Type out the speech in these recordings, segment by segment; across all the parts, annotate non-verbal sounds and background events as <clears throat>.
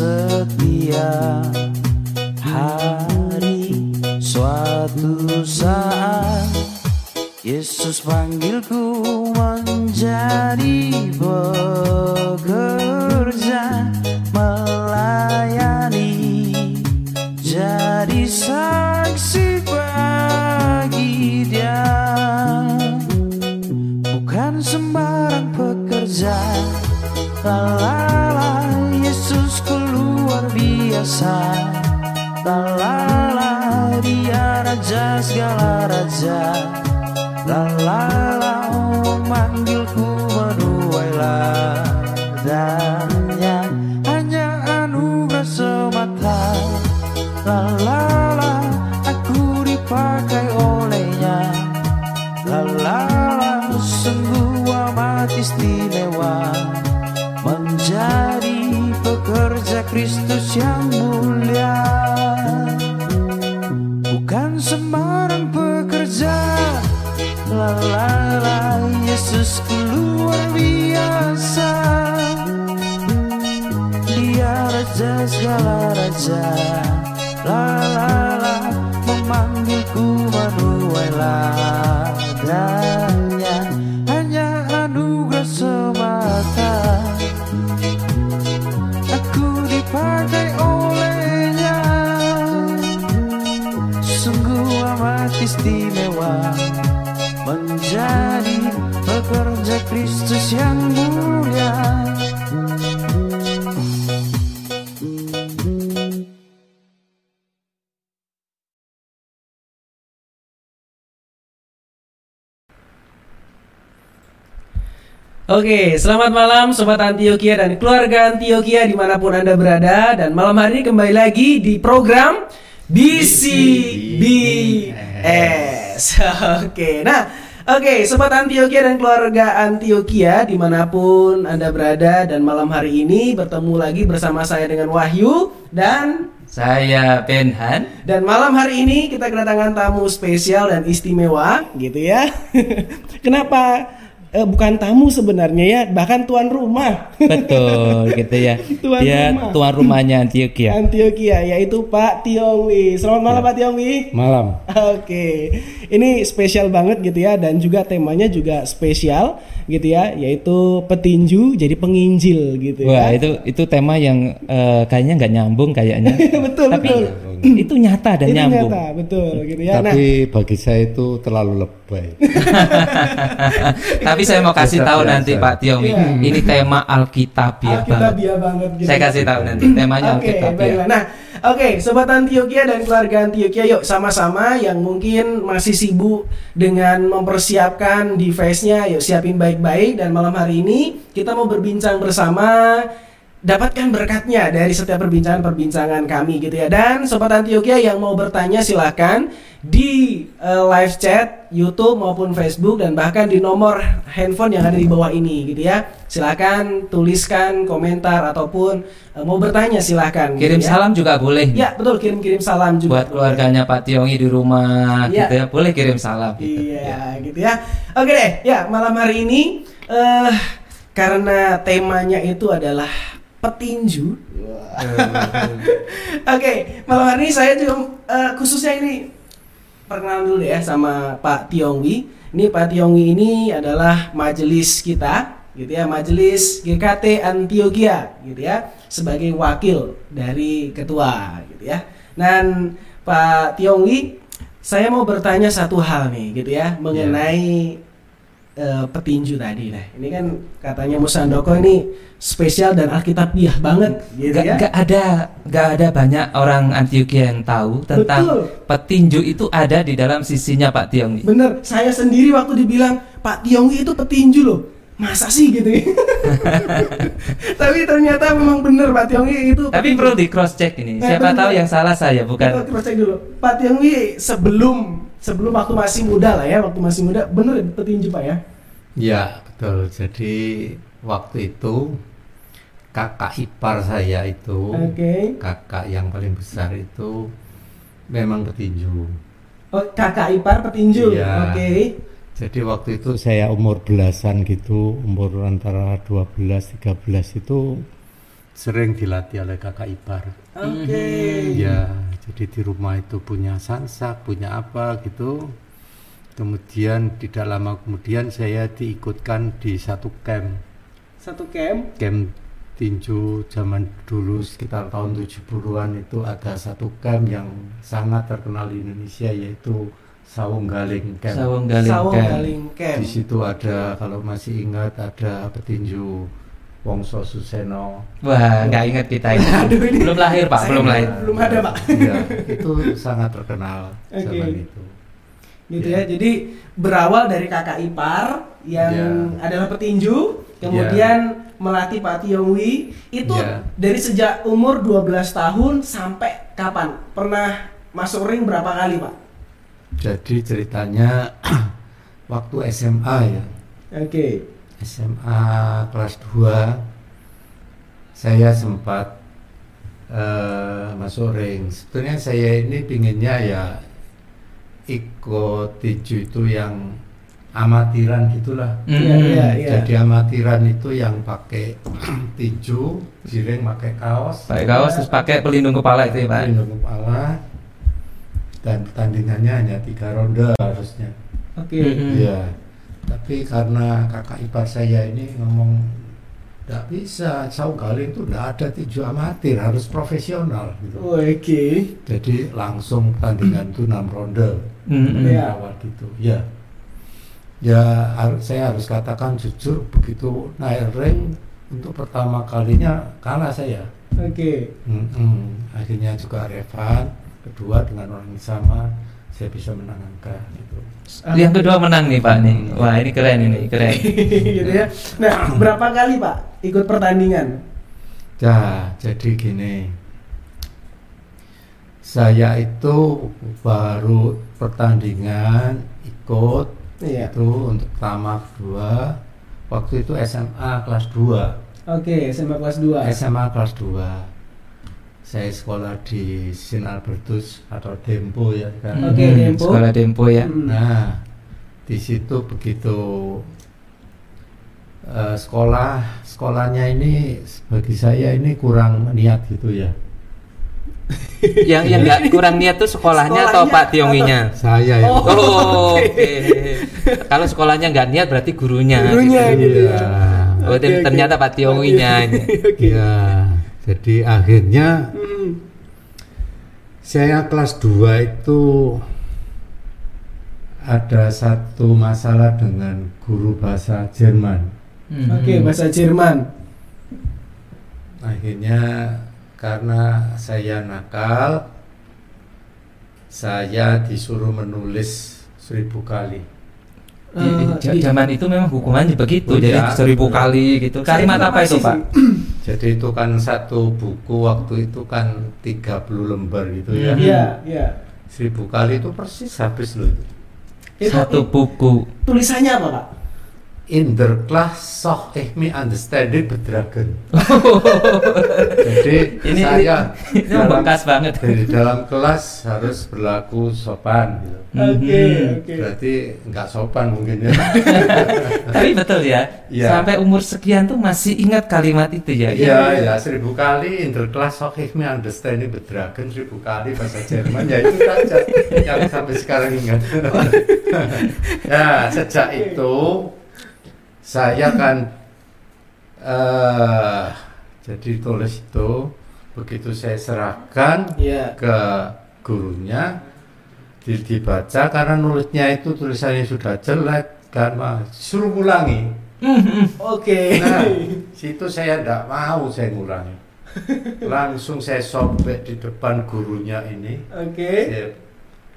Setiap hari Suatu saat Yesus panggilku menjadi pekerja melayani. Jadi saksi bagi dia. Bukan sembarang pekerja luar biasa. Lalala dia raja segala raja. Lalala memanggilku menuai ladangnya hanya anugerah semata. Lalala aku dipakai olehnya. Lalala sungguh amat istimewa. Menjadi pekerja Kristus yang Oke, selamat malam Sobat Antioquia dan keluarga Antioquia di mana pun Anda berada Dan malam hari ini kembali lagi di program BCBS <laughs> Oke, nah Oke, Sobat Antioquia dan keluarga Antioquia di mana pun Anda berada Dan malam hari ini bertemu lagi bersama saya dengan Wahyu Dan Saya Benhan. dan malam hari ini kita kedatangan tamu spesial dan istimewa gitu ya. <laughs> Kenapa eh, bukan tamu sebenarnya ya, bahkan tuan rumah Betul <laughs> gitu ya. Tuan Dia rumah. tuan rumahnya Antioquia. Antioquia yaitu Pak Tiongwi. Selamat malam Pak Tiongwi. Malam. <laughs> Oke, ini spesial banget gitu ya dan juga temanya juga spesial gitu ya, yaitu petinju jadi penginjil gitu Wah ya. itu itu tema yang eh, kayaknya nggak nyambung kayaknya. <laughs> betul Tapi betul. Itu nyata dan Itu nyambung. nyata, betul gitu ya. Nah, Tapi bagi saya itu terlalu lebay. <laughs> Tapi saya mau kasih tahu biasa. nanti Pak Tiomi, Iya. ini tema Alkitabiah banget. Alkitabiah banget gitu. Saya kasih tahu nanti temanya Oke, Alkitabiah. Nah, oke, sobat Antioquia dan keluarga Antioquia, yuk sama-sama yang mungkin masih sibuk dengan mempersiapkan device-nya, yuk siapin baik-baik dan malam hari ini kita mau berbincang bersama dapatkan berkatnya dari setiap perbincangan-perbincangan kami gitu ya. Dan sobat Antioquia yang mau bertanya silahkan di eh, live chat YouTube maupun Facebook dan bahkan di nomor handphone yang ada di bawah ini gitu ya. Silakan tuliskan komentar ataupun eh, mau bertanya silahkan. gitu Kirim ya. salam juga boleh. Ya betul kirim-kirim salam juga. Buat keluarganya Pak Tiongi di rumah Iya. gitu ya, boleh kirim salam gitu. Iya, gitu ya. Oke deh, ya malam hari ini eh karena temanya itu adalah petinju. <laughs> Oke, malam hari ini saya juga eh, khususnya ini perkenalan dulu ya sama Pak Tiongwi. Ini Pak Tiongwi ini adalah majelis kita, gitu ya, majelis GKT Antioquia, gitu ya, sebagai wakil dari ketua, gitu ya. Dan Pak Tiongwi, saya mau bertanya satu hal nih, gitu ya, mengenai eh, petinju tadi. Nah, ini kan katanya Musandoko ini spesial dan alkitabiah banget, gitu Gak, ya. gak ada gak ada banyak orang Antioquia yang tahu tentang Betul. petinju itu ada di dalam sisinya Pak Tiongi. Bener, saya sendiri waktu dibilang Pak Tiongwi itu petinju loh. Masa sih gitu ya? <laughs> Tapi ternyata memang bener Pak Tiongwi itu Tapi perlu di cross check ini. Eh, Siapa bener. tahu yang salah saya Kita bukan. cross check dulu. Pak Tiongwi sebelum sebelum waktu masih muda lah ya, waktu masih muda bener petinju Pak ya? Ya, betul. Jadi waktu itu kakak ipar saya itu, Oke. kakak yang paling besar itu memang petinju. Oh, kakak ipar petinju. Iya. Oke. Jadi waktu itu saya umur belasan gitu, umur antara 12 13 itu sering dilatih oleh kakak ipar. Oke. Ya, jadi di rumah itu punya sansak, punya apa gitu. Kemudian tidak lama kemudian saya diikutkan di satu camp, Satu camp. camp tinju zaman dulu sekitar tahun 70-an itu ada satu camp yang sangat terkenal di Indonesia yaitu Sawung Galing Camp. Sawung Galing Sawung Camp. Galing Camp. Di situ ada kalau masih ingat ada petinju Wongso Suseno. Wah, nggak ingat kita ini. <laughs> Aduh, ini- belum lahir Pak, belum lahir. Belum ada Pak. Iya, itu sangat terkenal Oke. zaman itu. gitu Ya. ya. Jadi berawal dari kakak ipar yang Ya. adalah petinju, kemudian melatih Pak Tiongwi itu Ya. dari sejak umur 12 tahun sampai kapan? Pernah masuk ring berapa kali, Pak? Jadi ceritanya <clears throat> waktu SMA ya, Oke. SMA kelas 2 saya sempat eh, masuk ring. Sebetulnya saya ini pinginnya ya ikut tinju itu yang amatiran gitulah. Mm. Iya, iya, iya. Jadi amatiran itu yang pakai <clears throat> tinju, jiring pakai kaos, Pakai kaos terus pakai pelindung kepala itu ya Pak. pelindung kepala, dan pertandingannya hanya tiga ronde harusnya. Oke. Mm-mm. Iya. Tapi karena kakak ipar saya ini ngomong tidak bisa, Saung Galing itu tidak ada tinju amatir, harus profesional gitu. Oke. Jadi langsung pertandingan itu enam ronde. Mm-mm. Iya. Awal gitu. Ya. Ya har- saya harus katakan jujur begitu naik ring untuk pertama kalinya kalah saya. Oke. Mm-mm. Akhirnya juga Revan kedua dengan orang yang sama saya bisa menangkan itu. Yang kedua menang nih Pak nih. Wah ini keren ini keren. <laughs> gitu ya. Nah, berapa kali, Pak, ikut pertandingan? Nah, jadi gini. Saya itu baru pertandingan ikut Iya. itu untuk pertama kedua waktu itu SMA kelas 2. Oke, SMA kelas 2. SMA kelas 2. Saya sekolah di Sin Albertus atau Dempo ya kan. Oke, Mm-mm. Dempo. Sekolah Dempo ya. Mm. Nah, di situ begitu Eh, sekolah sekolahnya ini bagi saya ini kurang niat gitu ya. <laughs> yang yang nggak kurang niat tuh sekolahnya, atau Sekolahnya Pak Tionginya? Saya yang Oh, oke. Kalau sekolahnya nggak niat berarti gurunya. Gurunya gitu. gitu ya. Oh, Oke, oke. ternyata Pak Tionginya. Ya, jadi akhirnya Hmm. saya kelas 2 itu ada satu masalah dengan guru bahasa Jerman. Hmm. Oke, bahasa Jerman. Akhirnya karena saya nakal, saya disuruh menulis seribu kali. Di- di- Eh, ja- di- zaman itu memang hukumannya begitu, Oh, jadi iya. seribu kali gitu. Kalimat apa itu Pak? <clears throat> Jadi itu kan satu buku waktu itu kan 30 lembar gitu ya. Hmm. Iya, iya. Seribu kali itu persis habis loh. itu. Itu Satu buku. tulisannya apa, Pak? In der Class soch ich mich understanding bedragen. Jadi <laughs> Ini saya ini, ini dalam- bekas banget. Dari dalam kelas harus berlaku sopan gitu. Oke, oke. Berarti nggak sopan mungkin ya. <laughs> Tapi betul ya, Iya. sampai umur sekian tuh masih ingat kalimat itu ya. Iya, ya seribu kali in der Class soch ich mich understanding bedragen seribu kali bahasa Jerman ya itu saja yang sampai sekarang ingat. <laughs> ya sejak itu saya kan eh jadi tulis itu begitu saya serahkan Iya. ke gurunya di- dibaca karena nulisnya itu tulisannya sudah jelek kan Mas. suruh ulangi <laughs> Oke. nah situ saya tidak mau saya ngulangi <laughs> langsung saya sobek di depan gurunya ini Oke. saya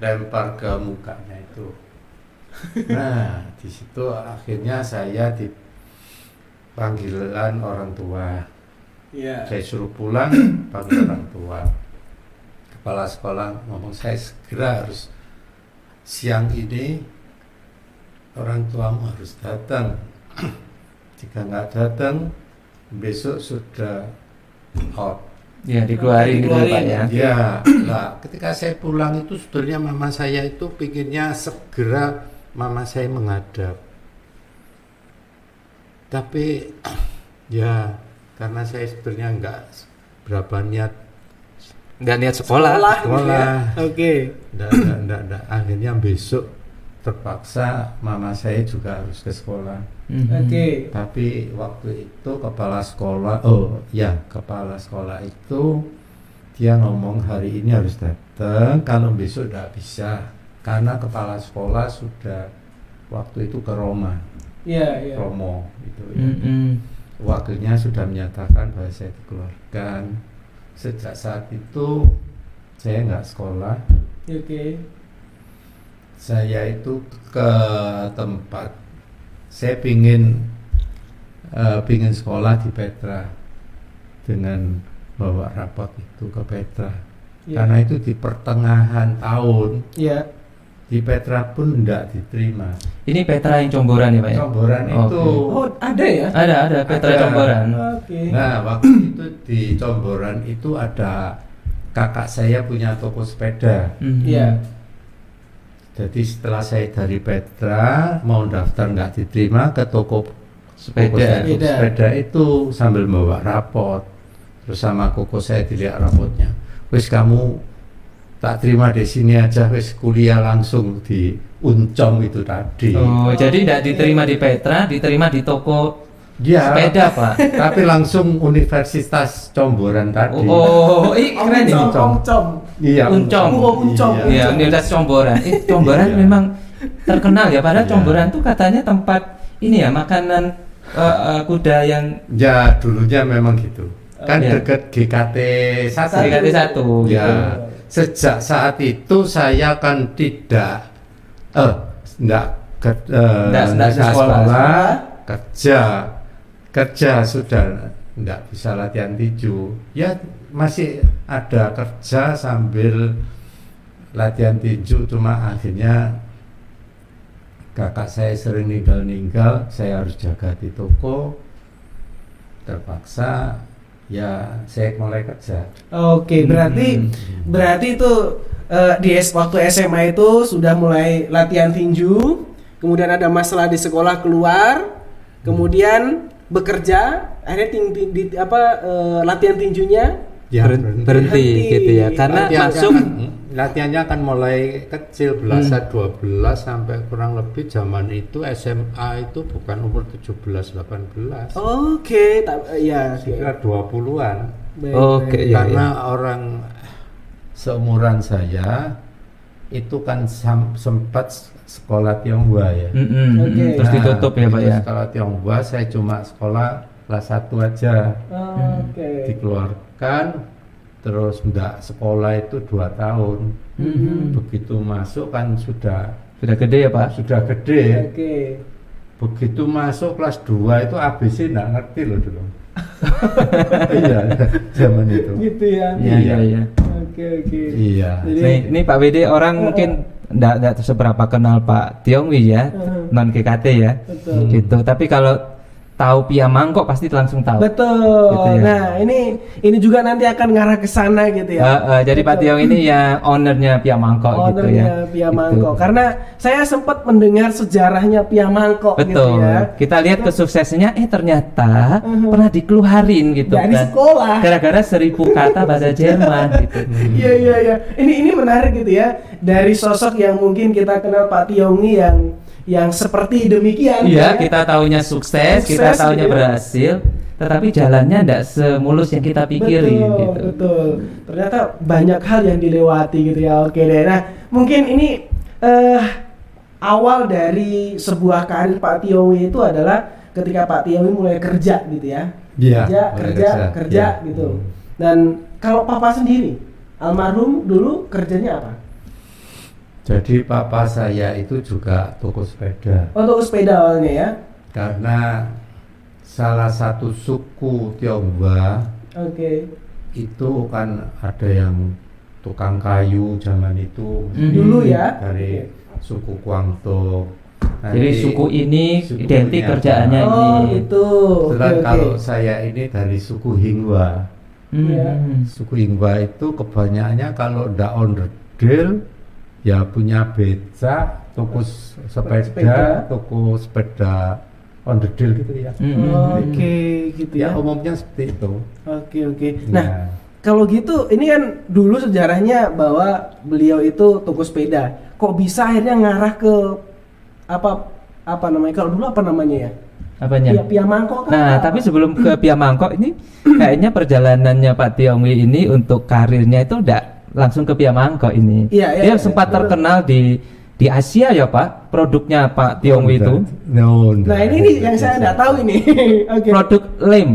lempar ke mukanya itu nah di situ akhirnya saya dipanggilan orang tua Iya. saya suruh pulang <coughs> panggil orang tua kepala sekolah ngomong saya segera harus siang ini orang tuamu harus datang <coughs> jika nggak datang besok sudah out Ya dikeluarin gitu Dikeluarin. Pak ya. ya <coughs> lah ketika saya pulang itu sebenarnya mama saya itu pinginnya segera mama saya menghadap tapi <clears throat> ya karena saya sebenarnya nggak berapa niat Nggak niat sekolah. ya. Sekolah. Oke. Nggak, nggak, nggak, nggak. Akhirnya besok terpaksa mama saya juga harus ke sekolah. Mhm. Oke. Tapi waktu itu kepala sekolah, oh ya kepala sekolah itu dia ngomong hari ini harus datang, kalau besok tidak bisa karena kepala sekolah sudah waktu itu ke Roma, Iya, iya. Romo itu. ya. Mhm. Wakilnya sudah menyatakan bahwa saya dikeluarkan. Sejak saat itu saya nggak sekolah, Oke. saya itu ke tempat saya pingin eh, pingin sekolah di Petra dengan bawa rapot itu ke Petra Iya. karena itu di pertengahan tahun Iya. Di Petra pun tidak diterima Ini Petra yang comboran ya Pak ya? Comboran itu Oh, ada ya? Ada ada Petra Ada. comboran. Oke. nah waktu itu di Comboran itu ada kakak saya punya toko sepeda Mhm. Iya. jadi setelah saya dari Petra mau daftar nggak diterima ke toko Sepeda. Saya, Sepeda. sepeda itu sambil bawa rapot terus sama koko saya dilihat rapotnya wis kamu tak terima di sini aja wis kuliah langsung di Uncom itu tadi Oh, jadi tidak diterima di Petra, diterima di toko ya sepeda Pak. <laughs> tapi langsung Universitas Comboran tadi Oh, oh, ih keren ini. Oncom, oncom. iya Uncom. Oh, Uncom. Iya. Iya, Universitas Comboran. Eh, Comboran Iya. memang terkenal ya. Padahal Iya. Comboran tuh katanya tempat ini ya makanan eh, eh, kuda yang ya dulunya memang gitu kan Iya. dekat GKT satu GKT satu. Ya, gitu. sejak saat itu saya kan tidak eh enggak ke, eh, Nggak- nggak nggak sekolah. kerja kerja sudah enggak bisa latihan tinju ya masih ada kerja sambil latihan tinju cuma akhirnya kakak saya sering ninggal-ninggal saya harus jaga di toko terpaksa ya saya mulai kerja Oke, berarti Hmm. berarti itu eh, di waktu SMA itu sudah mulai latihan tinju, kemudian ada masalah di sekolah keluar, kemudian bekerja, akhirnya ting, ting- di- apa eh, latihan tinjunya Ya, berhenti, Berhenti. gitu ya. Karena Latihannya masuk kan, latihannya kan mulai kecil belasan 12 sampai kurang lebih zaman itu SMA itu bukan umur 17 18. Oke, tak ya. oke. Kira 20-an. Baik, Oke, baik. iya, Karena orang seumuran saya itu kan sempat sekolah Tionghoa ya. Mm-mm, Oke. terus ditutup ya Pak ya. Sekolah Tionghoa saya cuma sekolah kelas 1 aja. Oke. Dikeluarkan terus enggak sekolah itu dua tahun. Mhm. Begitu masuk kan sudah Sudah gede ya Pak. sudah gede. Oke. Begitu masuk kelas 2 itu ABC enggak ngerti loh dulu. <laughs> iya, zaman itu. Gitu ya. Iya iya iya. Oke, oke. Iya. Jadi Nih, ini Pak Wede orang mungkin enggak enggak seberapa kenal Pak Tiongwi ya, Heeh. non GKT ya. Betul. Gitu. Tapi kalau tahu Pia Mangkok pasti langsung tahu. Betul. Gitu ya. Nah, ini ini juga nanti akan ngarah ke sana gitu ya. Eh, eh, jadi Pak Betul. Tiong ini ya ownernya Pia Mangkok gitu Ownernya ya. Pia Gitu. Mangkok. Karena saya sempat mendengar sejarahnya Pia Mangkok gitu Betul. ya. Kita lihat kesuksesannya, eh ternyata Mhm. pernah dikeluarin gitu Dari kan. sekolah. Gara-gara seribu kata bahasa <laughs> Jerman gitu. Iya iya iya. Ini ini menarik gitu ya. Dari sosok yang mungkin kita kenal Pak Tiongi yang yang seperti demikian. Iya, ya. kita taunya sukses, kita Sukses, taunya gitu ya. berhasil, tetapi jalannya tidak semulus yang kita pikirin betul, gitu. Betul. Ternyata banyak hal yang dilewati gitu ya. Oke deh. Nah, mungkin ini eh awal dari sebuah karir Pak Tiongi itu adalah ketika Pak Tiongi mulai kerja gitu ya. Iya, kerja, kerja, kerja. kerja Iya. gitu. Dan kalau Papa sendiri, almarhum dulu kerjanya apa? Jadi papa saya itu juga toko sepeda. Oh, toko sepeda awalnya ya. Karena salah satu suku Tionghoa Oke. itu kan ada yang tukang kayu zaman itu Mhm. Dulu ya. dari suku Guangdong. Jadi suku ini suku identik ini kerjaannya? Oh, ini. itu. Oke, Kebetulan oke. kalau saya ini dari suku Hingwa. Iya. Hmm. Suku Hingwa itu kebanyakannya kalau ndak onderdil ya punya beca, toko Sepeda. sepeda, toko sepeda onderdil gitu ya. Hmm. Oke, gitu Ya ya. umumnya seperti itu. Oke, oke. Nah, Ya. kalau gitu ini kan dulu sejarahnya bahwa beliau itu toko sepeda. Kok bisa akhirnya ngarah ke apa apa namanya? Kalau dulu apa namanya ya? Apanya? Pia, Pia Mangkok kan? Nah, apa? tapi sebelum ke Pia Mangkok ini kayaknya perjalanannya Pak Tiongwi ini untuk karirnya itu udah langsung ke Pia Mangkok ini. Iya, iya, Dia iya, sempat betul. terkenal di di Asia ya Pak, produknya Pak Tiongwi itu No, Nah, ini nih yang saya nggak tahu ini. <laughs> Oke. produk lem.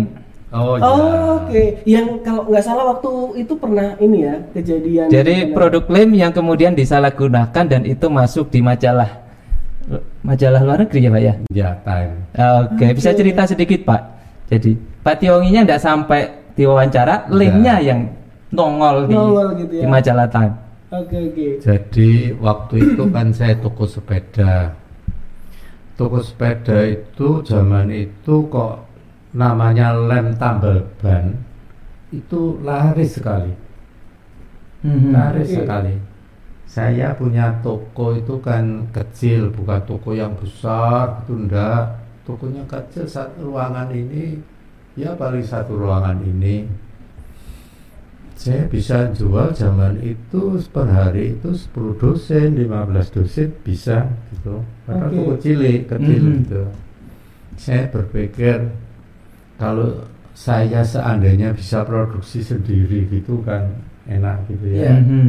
Oh, Oh, ya. oke. Yang kalau nggak salah waktu itu pernah ini ya kejadian. Jadi Benar. produk lem yang kemudian disalahgunakan dan itu masuk di majalah majalah luar negeri ya Pak ya. Ya, time. Oke, bisa Oke. cerita sedikit Pak. Jadi Pak Tionginya nggak sampai diwawancara, lemnya yang nongol di, gitu ya. di majalah Time. Oke, oke. Jadi waktu itu kan saya toko sepeda. Toko sepeda itu zaman itu kok namanya lem tambal ban itu laris sekali. Mhm. Laris Oke. sekali. Saya punya toko itu kan kecil, bukan toko yang besar, itu enggak. Tokonya kecil satu ruangan ini, ya paling satu ruangan ini. Saya bisa jual zaman itu per hari itu 10 dosen, 15 dosen bisa gitu. Karena Oke. toko cilik, kecil Mhm. gitu. Saya berpikir kalau saya seandainya bisa produksi sendiri gitu kan enak gitu ya. Iya. Mhm.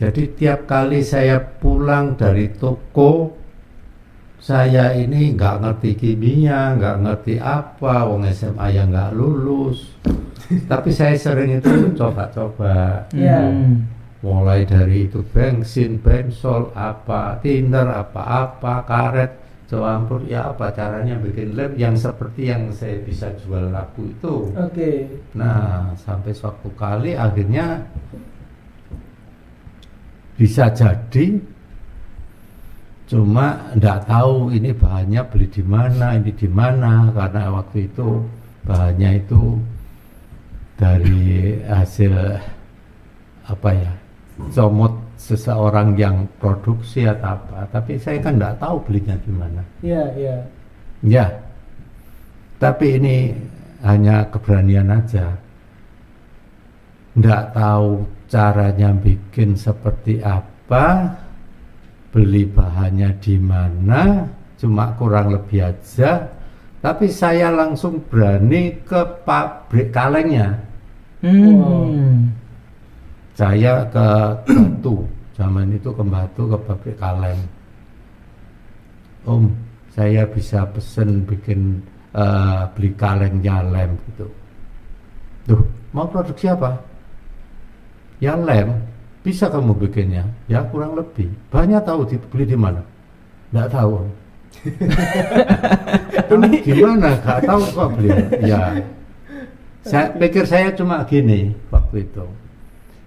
Jadi tiap kali saya pulang dari toko saya ini nggak ngerti kimia, nggak ngerti apa, wong SMA yang nggak lulus. Tapi saya sering itu coba-coba. Mhm. mulai dari itu bensin, bensol, apa, thinner, apa-apa, karet, campur, ya apa caranya bikin lem yang seperti yang saya bisa jual laku itu. Oke. Nah, sampai suatu kali akhirnya bisa jadi cuma nggak tahu ini bahannya beli di mana, ini di mana karena waktu itu bahannya itu dari hasil apa ya comot seseorang yang produksi atau apa tapi saya kan nggak tahu belinya di mana Iya, iya. Ya, tapi ini hanya keberanian aja. Nggak tahu caranya bikin seperti apa, beli bahannya di mana, cuma kurang lebih aja. Tapi saya langsung berani ke pabrik kalengnya. Hmm. Saya ke Batu, zaman itu ke Batu ke pabrik kaleng. Om, saya bisa pesen bikin eh, beli kalengnya lem gitu. Tuh, mau produksi apa? Ya lem, bisa kamu bikinnya? Ya kurang lebih. Banyak tahu dibeli di mana? Nggak tahu. Om. <laughs> Ini gimana? Gak tahu kok beli. Ya, saya pikir saya cuma gini waktu itu.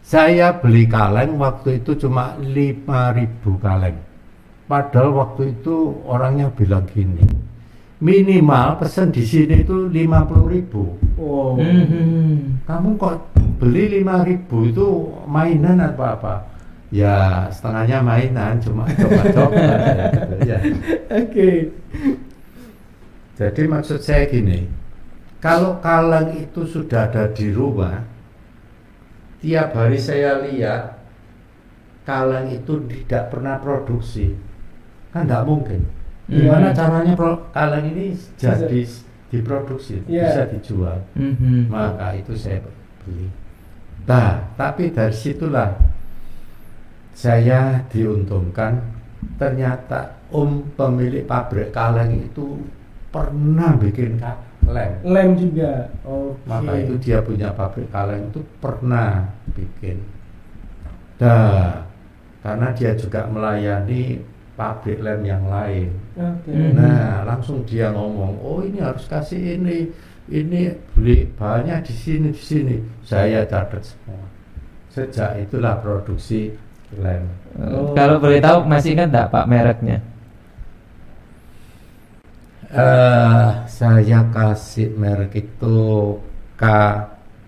Saya beli kaleng waktu itu cuma 5000 kaleng. Padahal waktu itu orangnya bilang gini. Minimal pesen di sini itu 50.000. Wow. Hmm. Kamu kok beli 5000 itu mainan apa apa? Ya setengahnya mainan cuma coba-coba <laughs> gitu ya. Oke. Jadi maksud saya gini, kalau kaleng itu sudah ada di rumah, tiap hari saya lihat kaleng itu tidak pernah produksi, kan tidak mungkin. Gimana Hmm. caranya pro- kaleng ini jadi diproduksi, Iya. bisa dijual? Mhm. Maka itu saya beli. Nah, tapi dari situlah saya diuntungkan. Ternyata om pemilik pabrik kaleng itu pernah bikin kaleng. Lem juga. Oke. Maka itu dia punya pabrik kaleng itu pernah bikin. Nah, karena dia juga melayani pabrik lem yang lain. Oke. Hmm. Nah, langsung dia ngomong, oh ini harus kasih ini, ini beli bahannya di sini di sini. Saya catat semua. Sejak itulah produksi lem. Oh. Kalau boleh tahu masih kan enggak Pak mereknya? Eh saya kasih merek itu K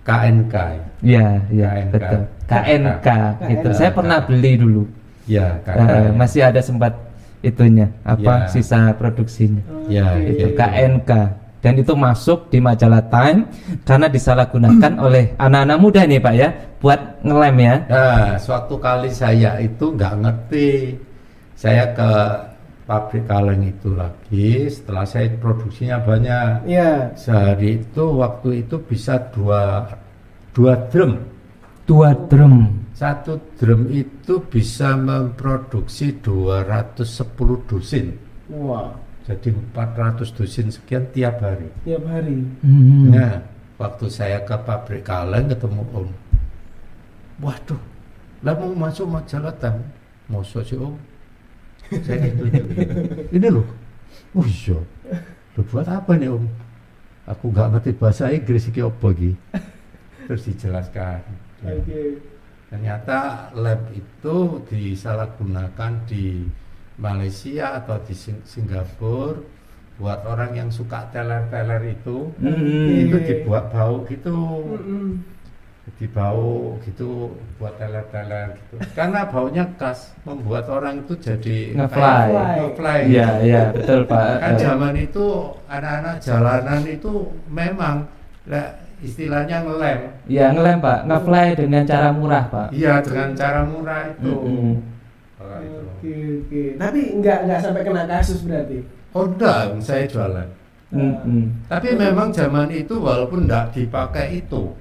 KNK. Iya, iya, KNK. betul. KNK gitu. KNK. Saya pernah beli dulu. Ya, Eh, KNK. masih ada sempat itunya apa Ya. sisa produksinya. Ya, Oke. Itu Iya. KNK dan itu masuk di majalah Time karena disalahgunakan <clears throat> oleh anak-anak muda nih Pak ya buat ngelem ya. Nah, suatu kali saya itu nggak ngerti. Saya ke pabrik kaleng itu lagi. Setelah saya produksinya banyak. Iya. Sehari itu waktu itu bisa dua dua drum. Dua drum. Satu drum itu bisa memproduksi 210 dusin. Wah. Jadi 400 dusin sekian tiap hari. Tiap hari. Hmm. Nah, waktu saya ke pabrik kaleng ketemu Om. Waduh, lah mau masuk majalah Time. Masuk sih Om. Saya gitu. Ini loh. Oh iya. Loh, buat apa nih Om? Aku nggak ngerti bahasa Inggris iki apa iki. Terus dijelaskan. Oke. Ternyata lab itu disalahgunakan di Malaysia atau di Sing- Singapura buat orang yang suka teler-teler itu Hmm. itu dibuat bau gitu Mm-mm. Jadi bau gitu buat teler-teler gitu karena baunya khas membuat orang itu jadi Ngefly. kayak ngefly Iya, iya, betul Pak. kan zaman itu anak-anak jalanan itu memang lah, istilahnya ngelem Iya ngelem Pak, ngefly dengan cara murah Pak. iya dengan cara murah itu. Kalau itu. Oke oke. Tapi nggak nggak sampai kena kasus berarti. oh enggak saya jualan Mm-mm. tapi memang zaman itu walaupun enggak dipakai itu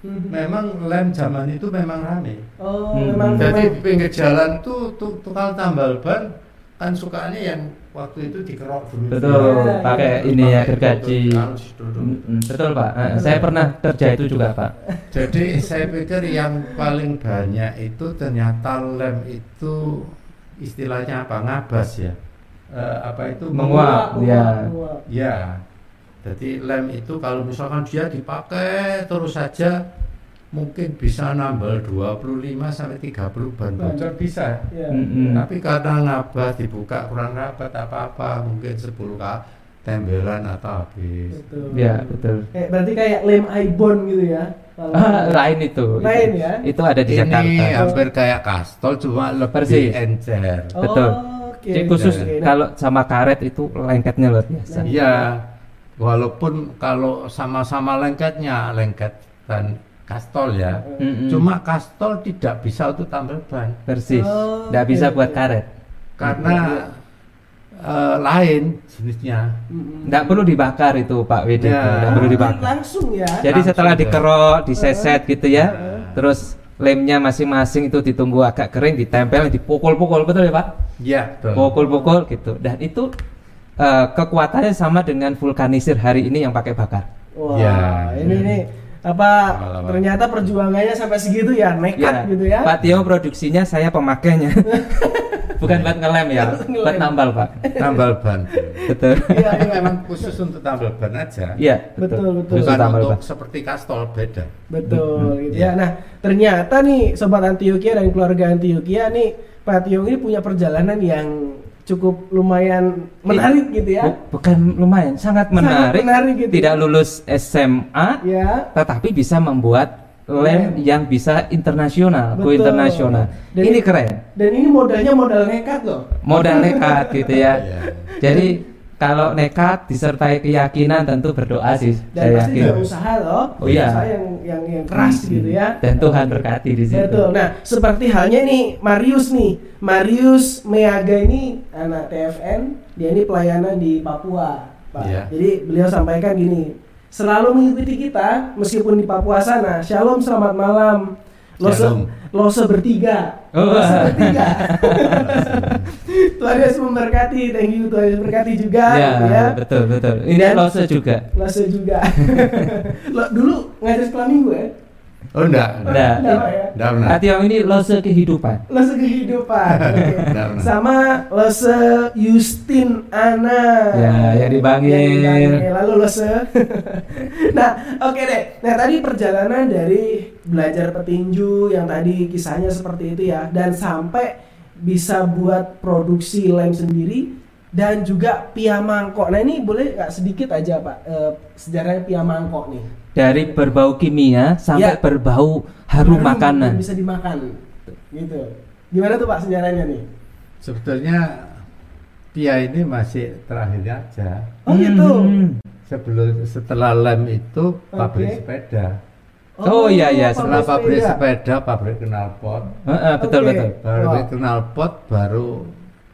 Mhm. memang lem zaman itu memang rame Oh Hmm. memang Jadi memang. pinggir jalan tuh, tuh tukang tambal ban kan sukanya yang waktu itu dikerok dulu. Betul, Iya, pakai iya. ini ya gergaji. Betul Pak, Eh, saya pernah kerja itu juga Pak. Jadi saya pikir yang paling banyak itu ternyata lem itu istilahnya apa ngabas ya. Eh, apa itu Menguap. ya. menguap. Ya. Jadi lem itu kalau misalkan dia dipakai terus saja mungkin bisa nambah 25 sampai 30 ban bocor bisa. Iya. Mm-mm. Tapi karena nabah dibuka kurang rapat apa-apa mungkin 10 kali tembelan atau habis. Betul. Ya betul. Kayak berarti kayak lem ibon gitu ya. Ah, lain itu. Lain itu. ya? Itu ada di Ini Jakarta. hampir kayak kastol cuma lebih Persis. encer. Oh, betul. Oke Oke. Jadi khusus Oke, nah, kalau sama karet itu lengketnya luar biasa. Iya, walaupun kalau sama-sama lengketnya lengket dan kastol ya, Mm-mm. cuma kastol tidak bisa untuk tampil ban persis. Oh, Nggak bisa oke, buat oke. karet. karena eh, lain jenisnya. Nggak perlu dibakar itu Pak Wede. Ya. Nggak perlu dibakar. Langsung ya. Jadi Langsung setelah ya. dikerok, diseset gitu ya, Heeh. terus lemnya masing-masing itu ditunggu agak kering, ditempel, dipukul-pukul betul ya Pak? Iya, betul. Pukul-pukul gitu. Dan itu eh, kekuatannya sama dengan vulkanisir hari ini yang pakai bakar. Wah, Ya. ini nih apa Pengalaman. ternyata perjuangannya sampai segitu ya, nekat gitu ya. Pak Tio produksinya saya pemakainya. <laughs> Bukan buat ngelem ya, buat nambal Pak. Tambal ban. Betul. Iya, Ini memang khusus untuk tambal ban aja. Iya, Betul, betul. Khusus Bukan tambal untuk ban. seperti kastol beda. Betul gitu Iya. ya. Nah, ternyata nih sobat Antioquia dan keluarga Antioquia nih Pak Tiong ini punya perjalanan yang cukup lumayan menarik gitu ya. Bu- bukan lumayan, sangat Sangat menarik. menarik gitu Tidak ya. lulus SMA, Ya. tetapi bisa membuat lem yang bisa internasional, go internasional. Dan ini keren. Dan ini modalnya modal nekat loh. Modal nekat gitu ya. Iya. <laughs> Jadi kalau nekat disertai keyakinan tentu berdoa sih. Dan saya pasti yakin. usaha loh. Oh iya. Usaha yang yang yang keras gitu ya. Dan Tuhan berkati di situ. Betul. Nah, seperti halnya nih Marius nih. Marius Meaga ini anak TFN, dia ini pelayanan di Papua, Pak. Iya. Jadi beliau sampaikan gini, selalu mengikuti kita meskipun di Papua sana. Shalom, selamat malam. Shalom. Lose bertiga. Oh. Lose bertiga. <laughs> Tuhan Yesus memberkati, thank you Tuhan Yesus berkati juga Ya, gitu ya. betul betul. Ini Dan- lose juga. Lose juga. <laughs> Lo dulu ngajar sekolah minggu ya? Oh enggak. Enggak. Enggak, ya? Enggak pernah. Hati yang ini lose kehidupan. Lose kehidupan. <laughs> Benar. Sama Lose Justin Ana. Ya, yang dipanggil. Yang dipanggil. Lalu Lose. <laughs> nah, oke deh. Nah, tadi perjalanan dari belajar petinju yang tadi kisahnya seperti itu ya dan sampai bisa buat produksi lem sendiri dan juga pia mangkok. Nah, ini boleh nggak sedikit aja, Pak, eh, sejarahnya pia mangkok nih. Dari berbau kimia sampai Ya. berbau harum Harum makanan. bisa dimakan. Gitu. Gimana tuh Pak sejarahnya nih? Sebetulnya Tia ini masih terakhir aja. Oh gitu. Hmm. Sebelum setelah lem itu pabrik sepeda. Oh, iya, iya, Setelah pabrik sepeda, pabrik knalpot. Heeh, betul Oke. betul. Pabrik knalpot baru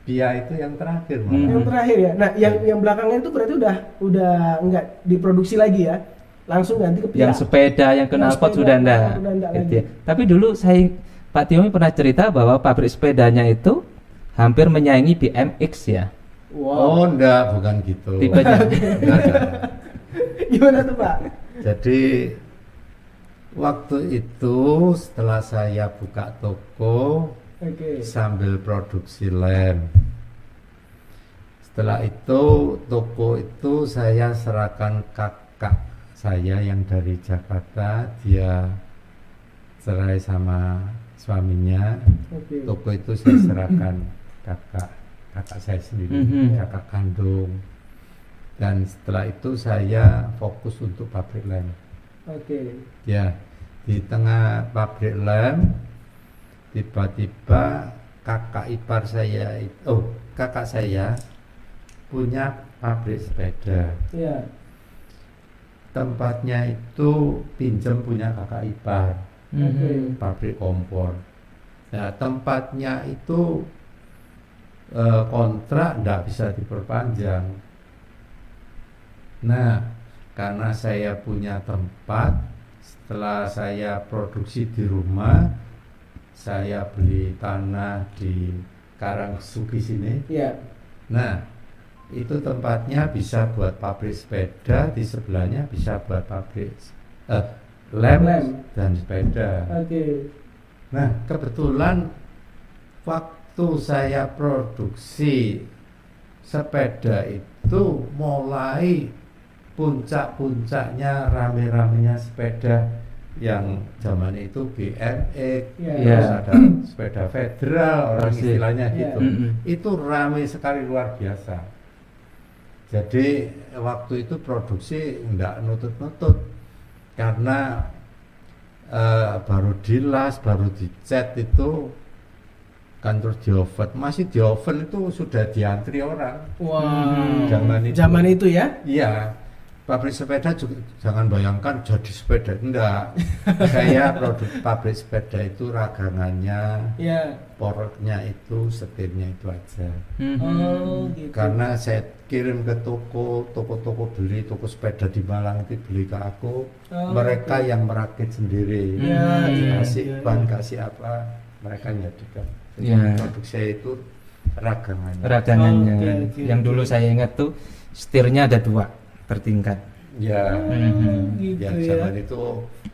Tia itu yang terakhir. Hmm. Yang terakhir ya. Nah, yang yang belakangnya itu berarti udah udah enggak diproduksi lagi ya. Langsung ganti ke pia. Yang sepeda, yang kenal pot sudah enggak. Gitu ya. Tapi dulu saya Pak Tiomi pernah cerita bahwa pabrik sepedanya itu hampir menyaingi BMX ya. Wow. Oh enggak, bukan gitu. Tipenya. Enggak, enggak. <laughs> Gimana tuh, Pak? Jadi waktu itu setelah saya buka toko Oke. sambil produksi lem. Setelah itu toko itu saya serahkan kakak saya yang dari Jakarta, dia cerai sama suaminya. Oke. Toko itu saya serahkan kakak kakak saya sendiri, Mhm. kakak kandung. Dan setelah itu saya fokus untuk pabrik lem. Oke. Ya, di tengah pabrik lem tiba-tiba kakak ipar saya oh kakak saya punya pabrik sepeda Iya. Tempatnya itu pinjam punya kakak ipar Mhm. pabrik kompor nah tempatnya itu eh, kontrak tidak bisa diperpanjang nah karena saya punya tempat setelah saya produksi di rumah saya beli tanah di Karangsugi sini Iya. nah itu tempatnya bisa buat pabrik sepeda di sebelahnya bisa buat pabrik eh, lem, Lem. dan sepeda Oke. Nah, kebetulan waktu saya produksi sepeda itu mulai puncak-puncaknya rame-ramenya sepeda yang zaman itu BMX, Iya. terus Iya. ada sepeda federal orang istilahnya Iya. gitu. Mhm. Itu rame sekali luar biasa. Jadi waktu itu produksi enggak nutut-nutut karena eh, baru dilas, baru dicat itu kantor di oven masih di oven itu sudah diantri orang Wow. Zaman itu. Zaman itu ya? iya pabrik sepeda juga jangan bayangkan jadi sepeda enggak saya <laughs> produk pabrik sepeda itu ragangannya Ya. porotnya itu setirnya itu aja Mhm. Oh, gitu. karena saya kirim ke toko toko-toko beli toko sepeda di Malang itu beli ke aku Oh, mereka oke. yang merakit sendiri Ya, iya, kasih iya, ban iya. kasih apa mereka nyadikan Jadi Ya. produk saya itu ragangannya Ragangannya. Oke, oke, Yang oke. dulu saya ingat tuh setirnya ada dua bertingkat. ya Mhm. gitu yang ya. zaman itu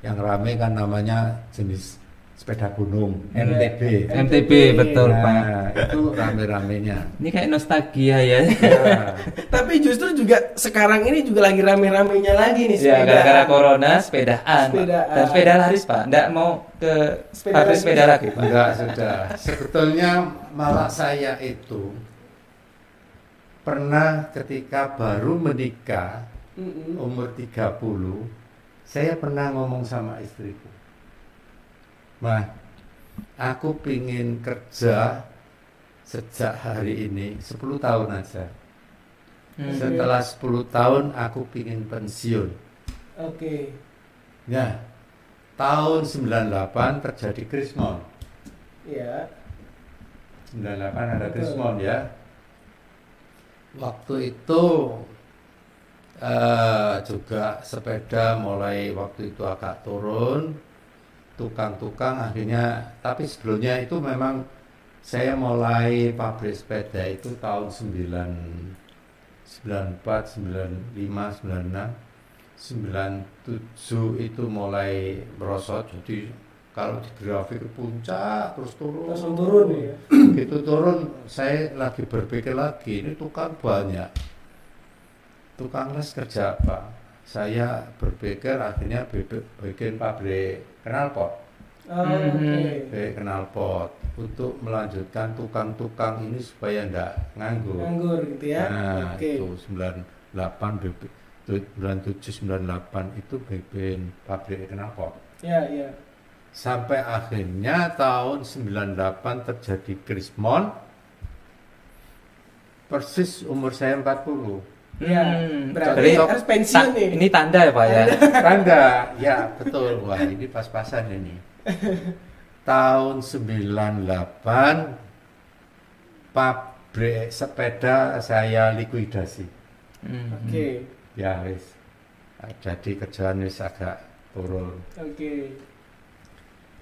yang rame kan namanya jenis sepeda gunung Iya. MTB MTB betul Pak. nah, itu rame-ramenya Ini kayak nostalgia ya. ya. <laughs> Tapi justru juga sekarang ini juga lagi rame-ramenya lagi nih Ya sepeda. gara-gara corona sepedaan, Pak. Sepedaan. dan sepeda laris Pak. Nggak mau ke Sepeda lagi. sepeda lagi Pak. Enggak sudah. Sebetulnya malah saya itu pernah ketika baru menikah Mm-mm. umur 30 saya pernah ngomong sama istriku. Mah, aku pingin kerja sejak hari ini 10 tahun aja. Hmm. Setelah 10 tahun aku pingin pensiun. Oke. Nah, tahun 98 terjadi Krismon. Ya. 98 ada. Krismon ya. Waktu itu eh, juga sepeda mulai waktu itu agak turun, tukang-tukang akhirnya, tapi sebelumnya itu memang saya mulai pabrik sepeda itu tahun 9 94, 95, 96, 97 itu mulai merosot. Jadi kalau di grafik puncak terus turun. Langsung turun ya. gitu turun saya lagi berpikir lagi ini tukang banyak. Tukang les kerja apa? Saya berpikir akhirnya bikin pabrik knalpot Oh, Mhm. Oke. pabrik knalpot untuk melanjutkan tukang-tukang ini supaya enggak nganggur Nganggur gitu ya. nah Oke. itu 98 BB 97 98 itu bikin pabrik knalpot Ya, ya. sampai akhirnya tahun 98 terjadi Krismon persis umur saya 40 Ya, Hmm, berarti jadi harus pensiun ta- nih. Ini tanda ya Pak ya. tanda <laughs> ya betul wah ini pas-pasan ini <laughs> tahun 98 pabrik sepeda saya likuidasi Hmm. Oke. ya wis jadi kerjaan wis agak turun Oke.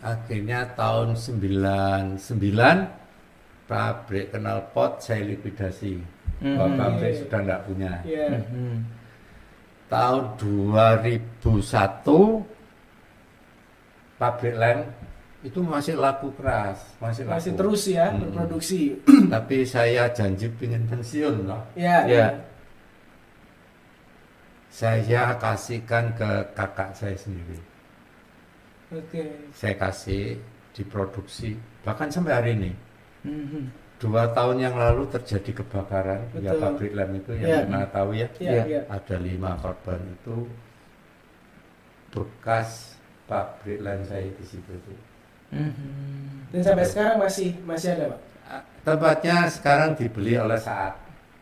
akhirnya tahun 99 pabrik knalpot saya likuidasi Hmm. Bahwa pabrik Iya. sudah tidak punya Ya. Mhm. tahun 2001 pabrik lem itu masih laku keras masih laku. Masih terus ya Hmm. berproduksi. <clears throat> tapi saya janji pengen pensiun loh Ya. Ya. saya kasihkan ke kakak saya sendiri Oke. saya kasih diproduksi bahkan sampai hari ini Mhm. Dua tahun yang lalu terjadi kebakaran ya Betul. pabrik lem itu Ya. yang pernah tahu ya Ya, Ya. ya. ada lima korban itu bekas pabrik lem saya di situ tuh. Mhm. Dan sampai sekarang masih masih ada, Pak. Tempatnya sekarang dibeli oleh saat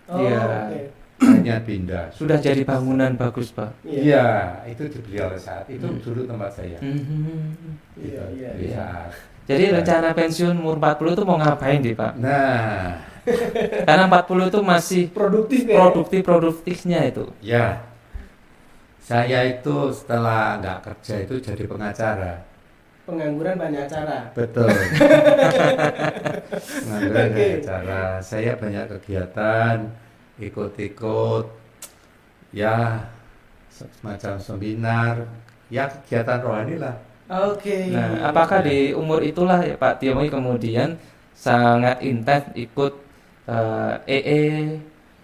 Oh, Iya. oke. hanya pindah. Sudah jadi bangunan bagus Pak. Iya, itu dibeli oleh saat. Itu Hmm. dulu tempat saya. Mhm. Iya, Itu, iya, saat. Jadi rencana pensiun umur 40 itu mau ngapain nih Pak? Nah, <laughs> Karena 40 itu masih Produktif ya. produktif produktifnya itu. ya, saya itu setelah nggak kerja itu jadi pengacara. Pengangguran banyak acara. Betul. <laughs> Pengangguran Oke. banyak acara. Saya banyak kegiatan, ikut-ikut, ya semacam seminar, ya kegiatan rohani lah. Oke. Nah, apakah di umur itulah ya Pak Tiomi kemudian sangat intens ikut eh, EE?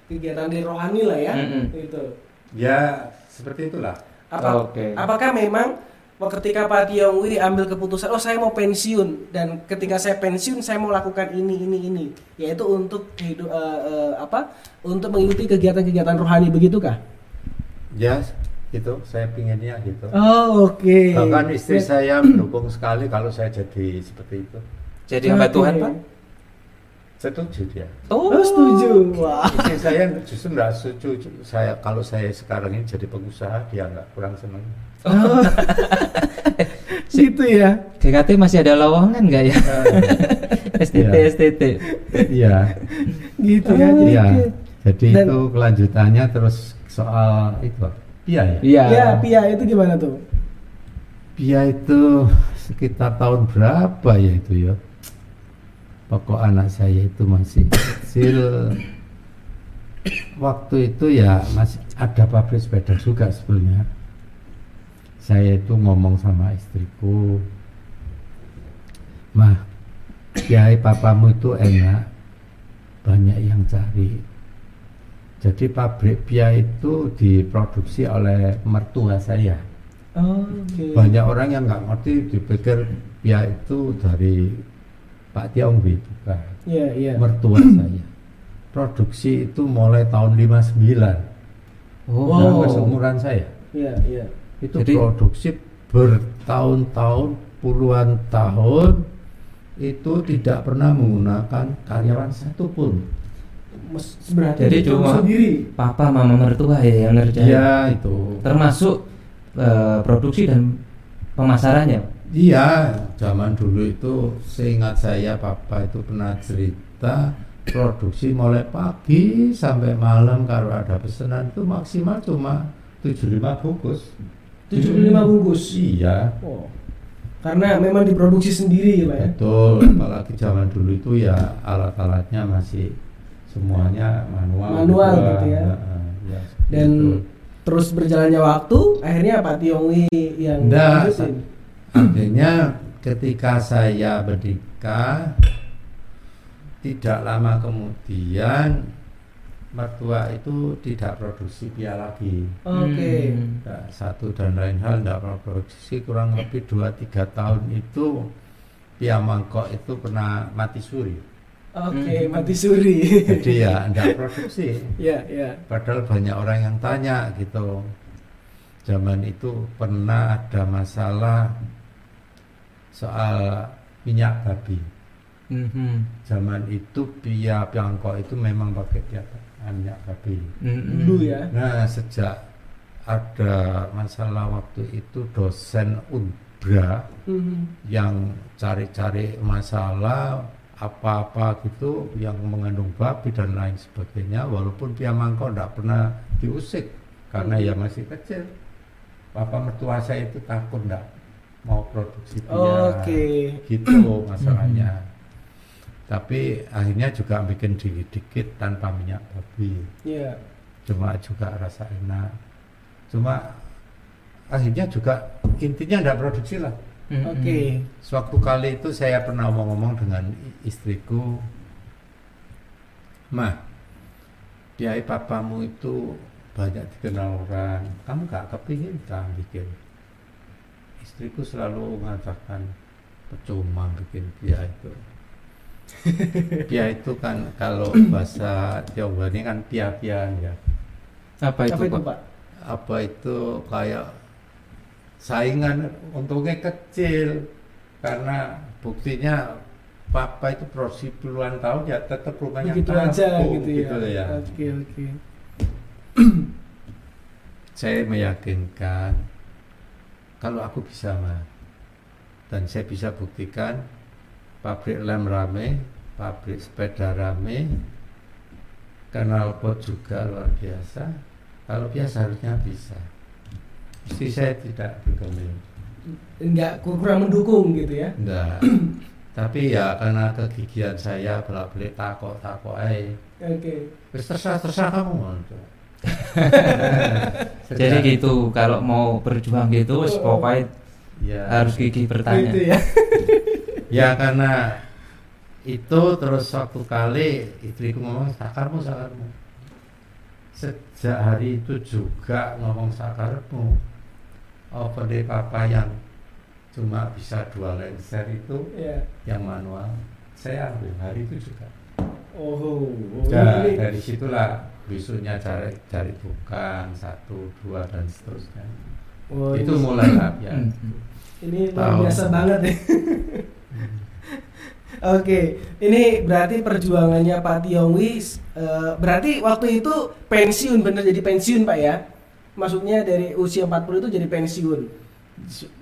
kegiatan di rohani lah ya. Mm-mm. Gitu. Ya seperti itulah. Apa, Oke. Apakah memang ketika Pak Tiongwi diambil keputusan, oh saya mau pensiun dan ketika saya pensiun saya mau lakukan ini ini ini, yaitu untuk hidup eh, eh, apa? Untuk mengikuti kegiatan-kegiatan rohani begitukah? Ya itu saya pinginnya gitu. Oh oke. Bahkan istri saya mendukung sekali kalau saya jadi seperti itu. Jadi hamba Oke. Tuhan Pak? setuju dia Oh, setuju. Wah. Istri saya justru nggak setuju saya kalau saya sekarang ini jadi pengusaha dia nggak kurang seneng <laughs> Gitu ya. GKT masih ada lowongan nggak ya? <laughs> STT Iya. STT. iya Gitu ya. Jadi iya jadi Dan- itu kelanjutannya terus soal itu iya ya? Iya. Ya, Pia itu gimana tuh? Pia itu sekitar tahun berapa ya itu ya? Pokok anak saya itu masih kecil. Waktu itu ya masih ada pabrik sepeda juga sebenarnya. Saya itu ngomong sama istriku mah kiai papamu itu enak banyak yang cari jadi pabrik Pia itu diproduksi oleh mertua saya Oh, Oke. banyak orang yang nggak ngerti dipikir Pia itu dari Pak Tiongwi bukan Iya, iya. mertua <clears throat> saya produksi itu mulai tahun 59 Oh. Wow. Seumuran saya Iya, iya. itu Jadi- produksi bertahun-tahun puluhan tahun itu tidak pernah menggunakan karyawan satupun berarti Jadi cuma- sendiri. Papa mama mertua ya yang ngerjain. ya itu Termasuk eh, produksi dan pemasarannya. Iya, zaman dulu itu seingat saya papa itu pernah cerita produksi mulai pagi sampai malam kalau ada pesanan itu maksimal cuma 75 bungkus. 75 bungkus. Iya, Oh. Karena memang diproduksi sendiri ya, Pak ya. betul. Apalagi zaman dulu itu ya alat-alatnya masih semuanya manual. Manual juga. gitu ya. Heeh, ya, Dan itu. terus berjalannya waktu, akhirnya Pak Tiongwi yang lanjutin. Artinya ketika saya menikah tidak lama kemudian mertua itu tidak produksi pia lagi. Oke. Hmm. Nah, satu dan lain hal tidak produksi kurang lebih 2-3 tahun itu pia mangkok itu pernah mati suri. Oke, Hmm. mati suri. Jadi ya <laughs> tidak produksi. ya, ya. Padahal banyak orang yang tanya gitu. Zaman itu pernah ada masalah soal minyak babi. Mhm. Zaman itu pia Piangkok itu memang pakai pia minyak babi. Mhm. Dulu ya. Nah sejak ada masalah waktu itu dosen Unbra Mhm. yang cari-cari masalah apa-apa gitu yang mengandung babi dan lain sebagainya walaupun pia mangkok tidak pernah diusik karena ya masih kecil. Bapak mertua saya itu takut tidak mau produksi pia Oke. gitu <clears throat> masalahnya. Tapi akhirnya juga bikin dikit-dikit tanpa minyak babi. Ya. cuma juga rasa enak. Cuma akhirnya juga intinya tidak produksi lah Mhm. Oke. Suatu kali itu saya pernah ngomong-ngomong dengan istriku, Mah, kiai papamu itu banyak dikenal orang, kamu gak kepingin kan bikin? Istriku selalu mengatakan, percuma bikin dia itu. <laughs> Pia itu kan kalau bahasa Jawa ini kan pia-pian ya. Apa itu, Apa itu, Pak? Pak? Apa itu kayak saingan untungnya kecil karena buktinya papa itu produksi puluhan tahun ya tetap rumahnya Begitu aja tahu, gitu ya. ya. Oke, oke. <clears throat> Saya meyakinkan kalau aku bisa mah dan saya bisa buktikan pabrik lem rame, pabrik sepeda rame, kanal pot juga luar biasa. Kalau biasa harusnya bisa. Istri saya tidak bergeming. Enggak kurang mendukung gitu ya. Enggak. <clears throat> Tapi ya karena kegigihan saya bolak balik takok takok aja. Oke. Terus terserah terserah kamu. <laughs> Jadi gitu kalau mau berjuang gitu wis pokoknya ya, harus gigih bertanya. Gitu ya. <laughs> ya karena itu terus suatu kali istriku ngomong sakarmu sakarmu. Sejak hari itu juga ngomong sakarmu. Open day papa yang cuma bisa dua lenser itu? Ya. yang manual. Saya ambil hari itu juga. Oh, oh, Nah, ini. dari situlah besoknya cari cari bukan satu dua dan seterusnya. Oh, itu ini, mulai <clears throat> lah ya. Ini luar biasa banget ya. <laughs> Oke, ini berarti perjuangannya Pak Tiongwi eh, berarti waktu itu pensiun bener jadi pensiun Pak ya? Maksudnya dari usia 40 itu jadi pensiun.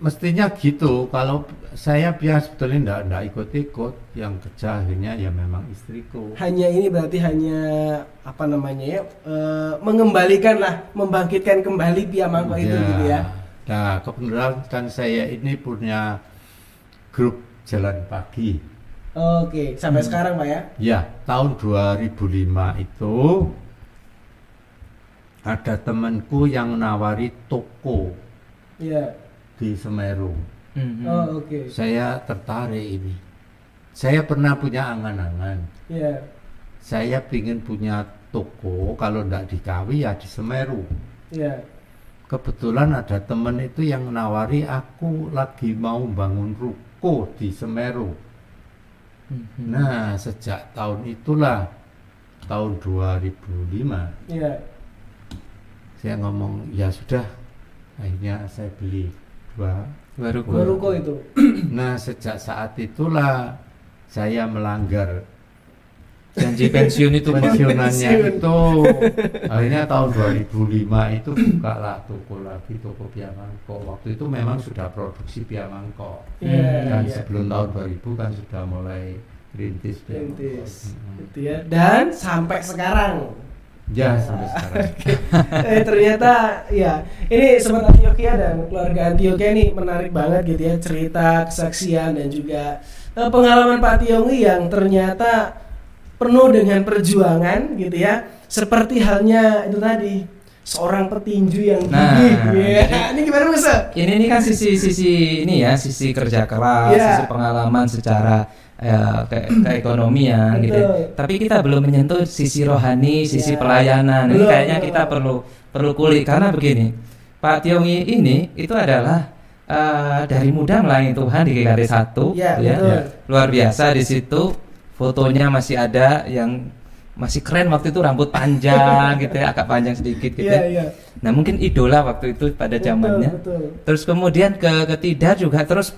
Mestinya gitu. Kalau saya biar sebetulnya enggak, enggak ikut-ikut. Yang kerja akhirnya ya memang istriku. Hanya ini berarti hanya apa namanya ya? eh, mengembalikan lah, membangkitkan kembali Pia Mangkok itu Ya. gitu ya. Nah, kebetulan kan saya ini punya grup jalan pagi. Oke, sampai Hmm. sekarang Pak ya. Ya, tahun 2005 itu ada temanku yang nawari toko Iya. di Semeru. Mhm. Oh, oke. Saya tertarik ini. Saya pernah punya angan-angan. Iya. Saya ingin punya toko kalau tidak di Kawi ya di Semeru. Iya. Kebetulan ada temen itu yang nawari aku lagi mau bangun ruko di Semeru. Mhm. Nah, sejak tahun itulah tahun 2005 Iya. Saya ngomong ya sudah akhirnya saya beli dua Baru Dua ruko itu. <clears throat> nah sejak saat itulah saya melanggar janji pensiun itu pensiunannya Pensiun. itu akhirnya tahun 2005 itu buka lah toko lagi toko Piamangko waktu itu memang sudah produksi Piamangko Iya. dan iya. sebelum tahun 2000 kan sudah mulai rintis Piamangko. Rintis. Gitu ya. Dan sampai sekarang ya sampai sekarang <laughs> eh ternyata ya ini sobat Antioquia dan keluarga Antioquia ini menarik banget gitu ya cerita kesaksian dan juga eh, pengalaman Pak Tiongwi yang ternyata penuh dengan perjuangan gitu ya seperti halnya itu tadi seorang petinju yang Nah, gigih Ya, jadi- ini gimana Musa? ini ini kan sisi sisi ini ya sisi kerja keras Iya. sisi pengalaman secara eh, ke, keekonomian gitu ya. Tapi kita belum menyentuh sisi rohani sisi Ya. pelayanan ini Belum, kayaknya belum. kita perlu perlu kulik karena begini Pak Tiongi ini itu adalah eh, dari muda melayani Tuhan di GKT 1 Ya, gitu ya. betul. luar biasa di situ fotonya masih ada yang masih keren waktu itu rambut panjang gitu ya agak panjang sedikit gitu Iya, ya. iya. Nah mungkin idola waktu itu pada Betul, zamannya. betul. Terus kemudian ke ketiga juga terus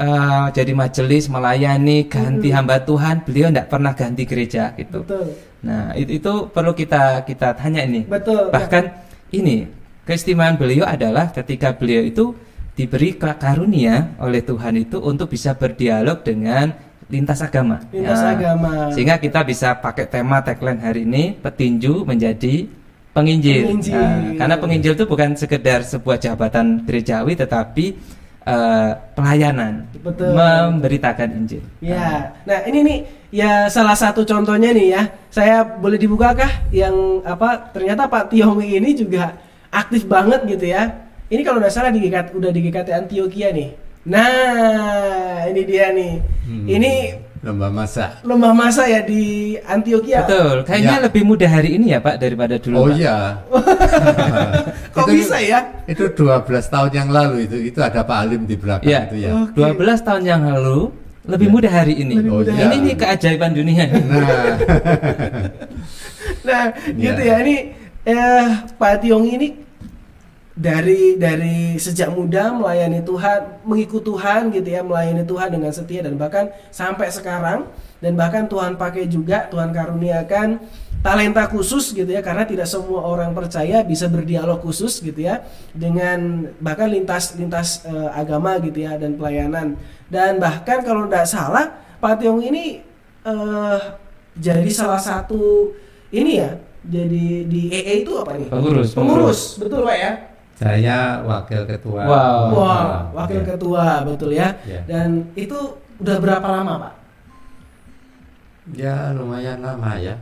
eh, jadi majelis melayani ganti Mhm. hamba Tuhan. Beliau tidak pernah ganti gereja gitu. Betul. Nah itu, itu perlu kita kita tanya ini. Betul. Bahkan ini keistimewaan beliau adalah ketika beliau itu diberi ka- karunia oleh Tuhan itu untuk bisa berdialog dengan lintas agama. Lintas Nah, agama. Sehingga kita bisa pakai tema tagline hari ini petinju menjadi penginjil. Penginjil. Nah, karena penginjil itu bukan sekedar sebuah jabatan gerejawi tetapi eh, pelayanan, Betul. memberitakan Injil. Ya, nah ini nih ya salah satu contohnya nih ya. Saya boleh dibukakah yang apa? Ternyata Pak Tiongwi ini juga aktif banget gitu ya. Ini kalau nggak salah di GKT, udah di GKT Antioquia nih. Nah, ini dia nih. Hmm. Ini lomba masak lomba masa ya di Antioquia. Betul, kayaknya Ya. lebih mudah hari ini ya Pak daripada dulu. oh Pak. iya <laughs> Kok Itu- bisa ya? itu 12 tahun yang lalu itu itu ada Pak Alim di belakang Ya, itu ya Oke. 12 tahun yang lalu lebih Ya. mudah hari ini. Lebih mudah. Ini nih keajaiban dunia. nah <laughs> Nah, Iya. gitu ya. Ini eh Pak Tiong ini dari dari sejak muda melayani Tuhan, mengikut Tuhan gitu ya, melayani Tuhan dengan setia dan bahkan sampai sekarang. Dan bahkan Tuhan pakai juga Tuhan karuniakan talenta khusus gitu ya karena tidak semua orang percaya bisa berdialog khusus gitu ya dengan bahkan lintas lintas eh, agama gitu ya dan pelayanan. Dan bahkan kalau tidak salah Pak Tiong ini eh jadi salah satu ini ya jadi di EE itu apa nih? Pengurus, pengurus. betul pak ya saya wakil ketua Wow. wah wakil Ya. ketua betul ya Ya. dan itu udah berapa lama pak ya lumayan lama ya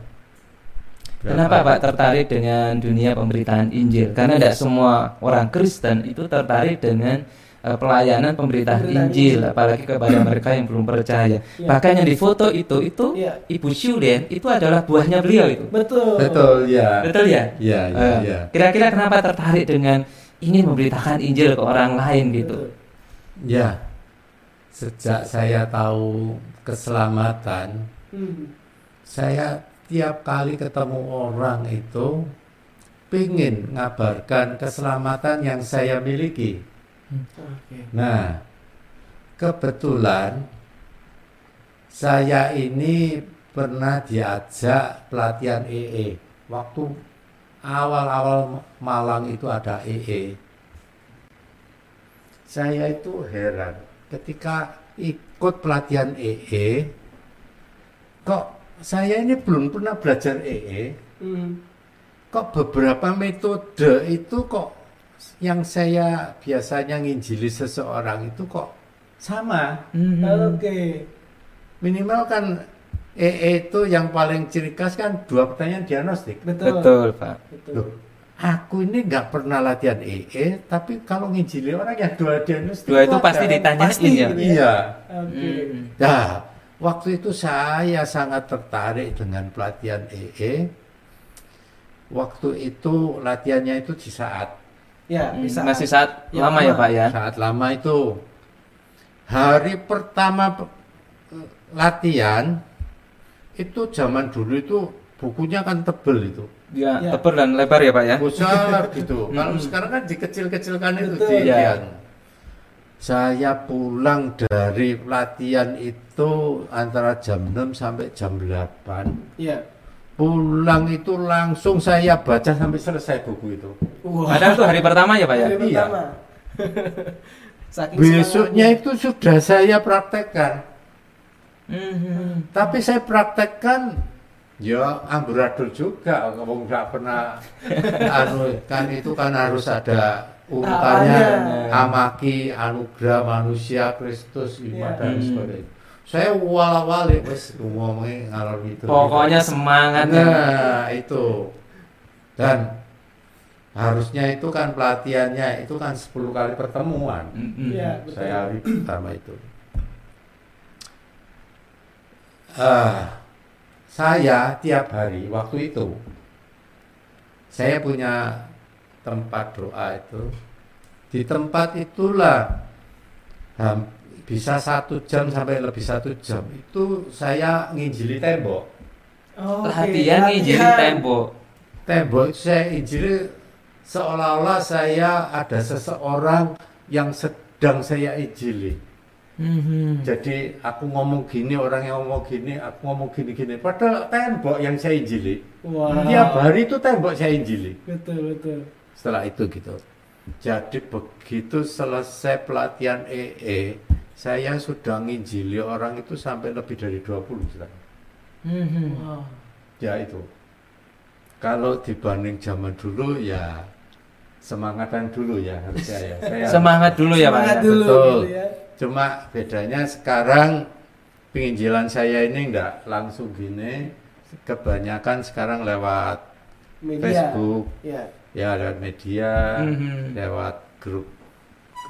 Kenapa Pak tertarik dengan dunia pemberitaan Injil? Karena tidak semua orang Kristen itu tertarik dengan eh, pelayanan pemberitaan Pemberitaan Injil, Injil. apalagi kepada mereka yang belum percaya. Ya. Bahkan yang difoto itu itu Iya. Ibu Shulien itu adalah buahnya beliau itu. betul betul ya Betul ya? ya ya, Eh, ya. Kira-kira kenapa tertarik dengan ingin memberitakan Injil ke orang lain gitu? Ya sejak saya tahu keselamatan Hmm. saya tiap kali ketemu orang itu pingin ngabarkan keselamatan yang saya miliki Oke. Nah, kebetulan Saya ini pernah diajak pelatihan EE. Waktu awal-awal Malang itu ada EE. Saya itu heran ketika ikut pelatihan EE, kok saya ini belum pernah belajar EE, Hmm. kok beberapa metode itu kok yang saya biasanya nginjili seseorang itu kok sama. Mhm. Oke. Minimal kan EE itu yang paling ciri khas kan dua pertanyaan diagnostik. Betul. Betul, Pak. Betul. Loh, aku ini nggak pernah latihan EE, tapi kalau nginjili orang yang dua diagnostik Dua itu ada. pasti ditanyain Pasti ya. gitu Iya. Oke. Mhm. Nah, waktu itu saya sangat tertarik dengan pelatihan EE. Waktu itu latihannya itu di saat Ya, Hmm, bisa. Masih saat Ya, lama ya. Pak ya. saat lama itu hari pertama pe- latihan itu zaman dulu itu bukunya kan tebel itu Ya, Ya. tebal dan lebar ya, Pak ya. besar gitu <laughs> kalau Mm-mm. sekarang kan dikecil-kecilkan itu Betul. di Ya. latihan. saya pulang dari latihan itu antara jam 6 sampai jam 8 Iya. pulang itu langsung saya baca sampai selesai buku itu Wah. Padahal itu hari pertama ya, Pak ya. Hari Iya. pertama. <laughs> Saking besoknya itu sudah saya praktekkan Mhm. Tapi saya praktekkan ya amburadul juga, ngomong nggak pernah <laughs> anu kan itu kan harus ada urutannya amaki anugerah manusia Kristus Iya. iman dan Hmm. sebagainya. Saya wala-wali wis ngomongnya ngalor gitu. Pokoknya semangatnya. Nah, itu. Dan harusnya itu kan pelatihannya itu kan 10 kali pertemuan. Mhm. Iya, betul. Saya hari pertama itu. Ah, saya tiap hari waktu itu saya punya tempat doa itu di tempat itulah ham- bisa satu jam sampai lebih satu jam itu saya nginjili tembok Oke, Latihan ngijinin latihan. tembok. tembok itu saya injili seolah-olah saya ada seseorang yang sedang saya injili Mhm. Jadi aku ngomong gini, orang yang ngomong gini, aku ngomong gini-gini. Padahal tembok yang saya injili. Wah. Tiap hari itu tembok saya injili. Betul, betul. Setelah itu gitu. Jadi begitu selesai pelatihan EE, saya sudah nginjili orang itu sampai lebih dari 20 sekarang. Mhm. Wow. Ya itu. Kalau dibanding zaman dulu ya semangatan dulu ya harusnya ya. Saya Semangat dulu ya, Pak. Semangat ya. dulu Betul. gitu ya. Cuma bedanya sekarang penginjilan saya ini enggak langsung gini, kebanyakan sekarang lewat Media. Facebook, Ya. ya lewat media, Mhm. lewat grup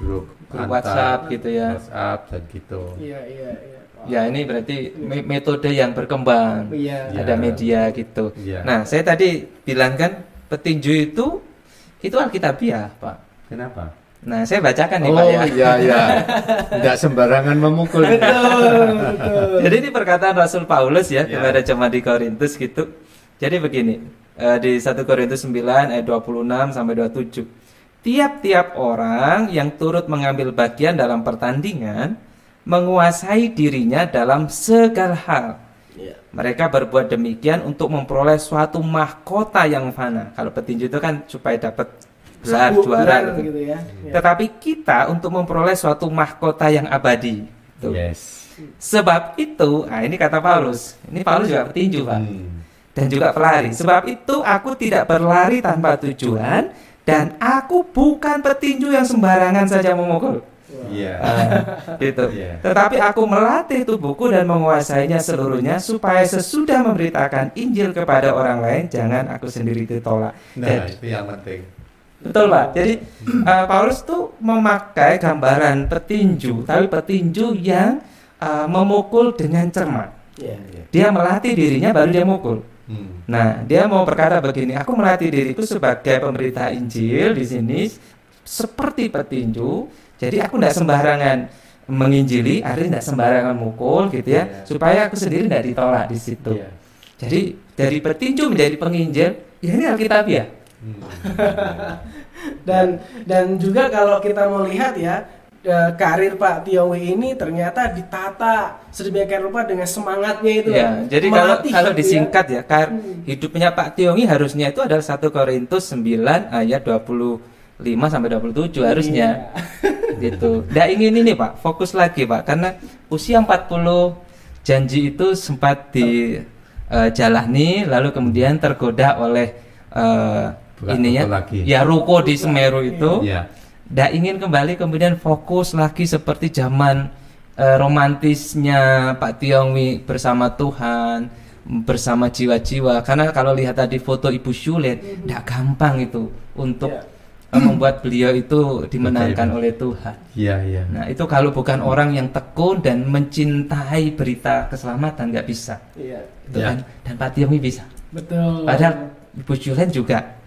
grup, Grup antar WhatsApp gitu ya. WhatsApp dan gitu. Iya, iya, iya. Wow. Ya ini berarti me- metode yang berkembang. Iya. Ya. Ada media gitu. Iya. Nah, saya tadi bilang kan petinju itu itu alkitabiah, Pak. Kenapa? Nah, saya bacakan nih, oh Pak ya. iya iya, tidak sembarangan memukul. Betul, betul. Jadi ini perkataan Rasul Paulus ya Ya. kepada jemaat di Korintus gitu. Jadi begini, eh, di 1 Korintus 9 ayat 26 sampai 27. Tiap-tiap orang yang turut mengambil bagian dalam pertandingan menguasai dirinya dalam segala hal. Iya. Mereka berbuat demikian untuk memperoleh suatu mahkota yang fana. Kalau petinju itu kan supaya dapat Sebuah juara gitu. gitu ya. Ya. Tetapi kita untuk memperoleh suatu mahkota yang abadi. Tuh. Yes. Sebab itu, nah ini kata Paulus. Ini Paulus juga petinju, Pak. Hmm. Dan juga pelari. Sebab itu aku tidak berlari tanpa tujuan dan aku bukan petinju yang sembarangan saja memukul. Iya. Ah, gitu. Iya. Tetapi aku melatih tubuhku dan menguasainya seluruhnya supaya sesudah memberitakan Injil kepada orang lain jangan aku sendiri ditolak. Nah Jadi- itu yang penting. Betul pak. Jadi uh, Paulus tuh memakai gambaran petinju, tapi petinju yang uh, memukul dengan cermat. Iya. Dia melatih dirinya baru dia mukul. Hmm. Nah, dia mau berkata begini, aku melatih diriku sebagai pemberita Injil di sini seperti petinju. Jadi aku tidak sembarangan menginjili, artinya tidak sembarangan mukul gitu ya, Iya. supaya aku sendiri tidak ditolak di situ. Iya. Jadi dari petinju menjadi penginjil, ya ini Alkitabiah. Hmm. <laughs> Dan dan juga kalau kita mau lihat ya eh, karir Pak Tiongi ini ternyata ditata sedemikian rupa dengan semangatnya itu. Ya, jadi kalau melatih kalau gitu ya. disingkat ya, kar- Hmm. hidupnya Pak Tiongi harusnya itu adalah 1 Korintus 9 ayat 25 sampai 27 harusnya. Iya. <laughs> gitu. Nggak ingin ini Pak, fokus lagi Pak, karena usia 40 janji itu sempat dijalani lalu kemudian tergoda oleh eh, Bukan ininya ruko lagi. ya ruko di Semeru itu. Ya. Ingin kembali kemudian fokus lagi seperti zaman eh, romantisnya Pak Tiongwi bersama Tuhan, bersama jiwa-jiwa. Karena kalau lihat tadi foto Ibu Syulet, nggak gampang itu untuk Ya. eh, membuat beliau itu dimenangkan Betul. oleh Tuhan. Iya, iya. Nah itu kalau bukan orang yang tekun dan mencintai berita keselamatan nggak bisa. Iya, Itu Ya. kan? Dan Pak Tiongwi bisa. betul. Padahal Ibu Julen juga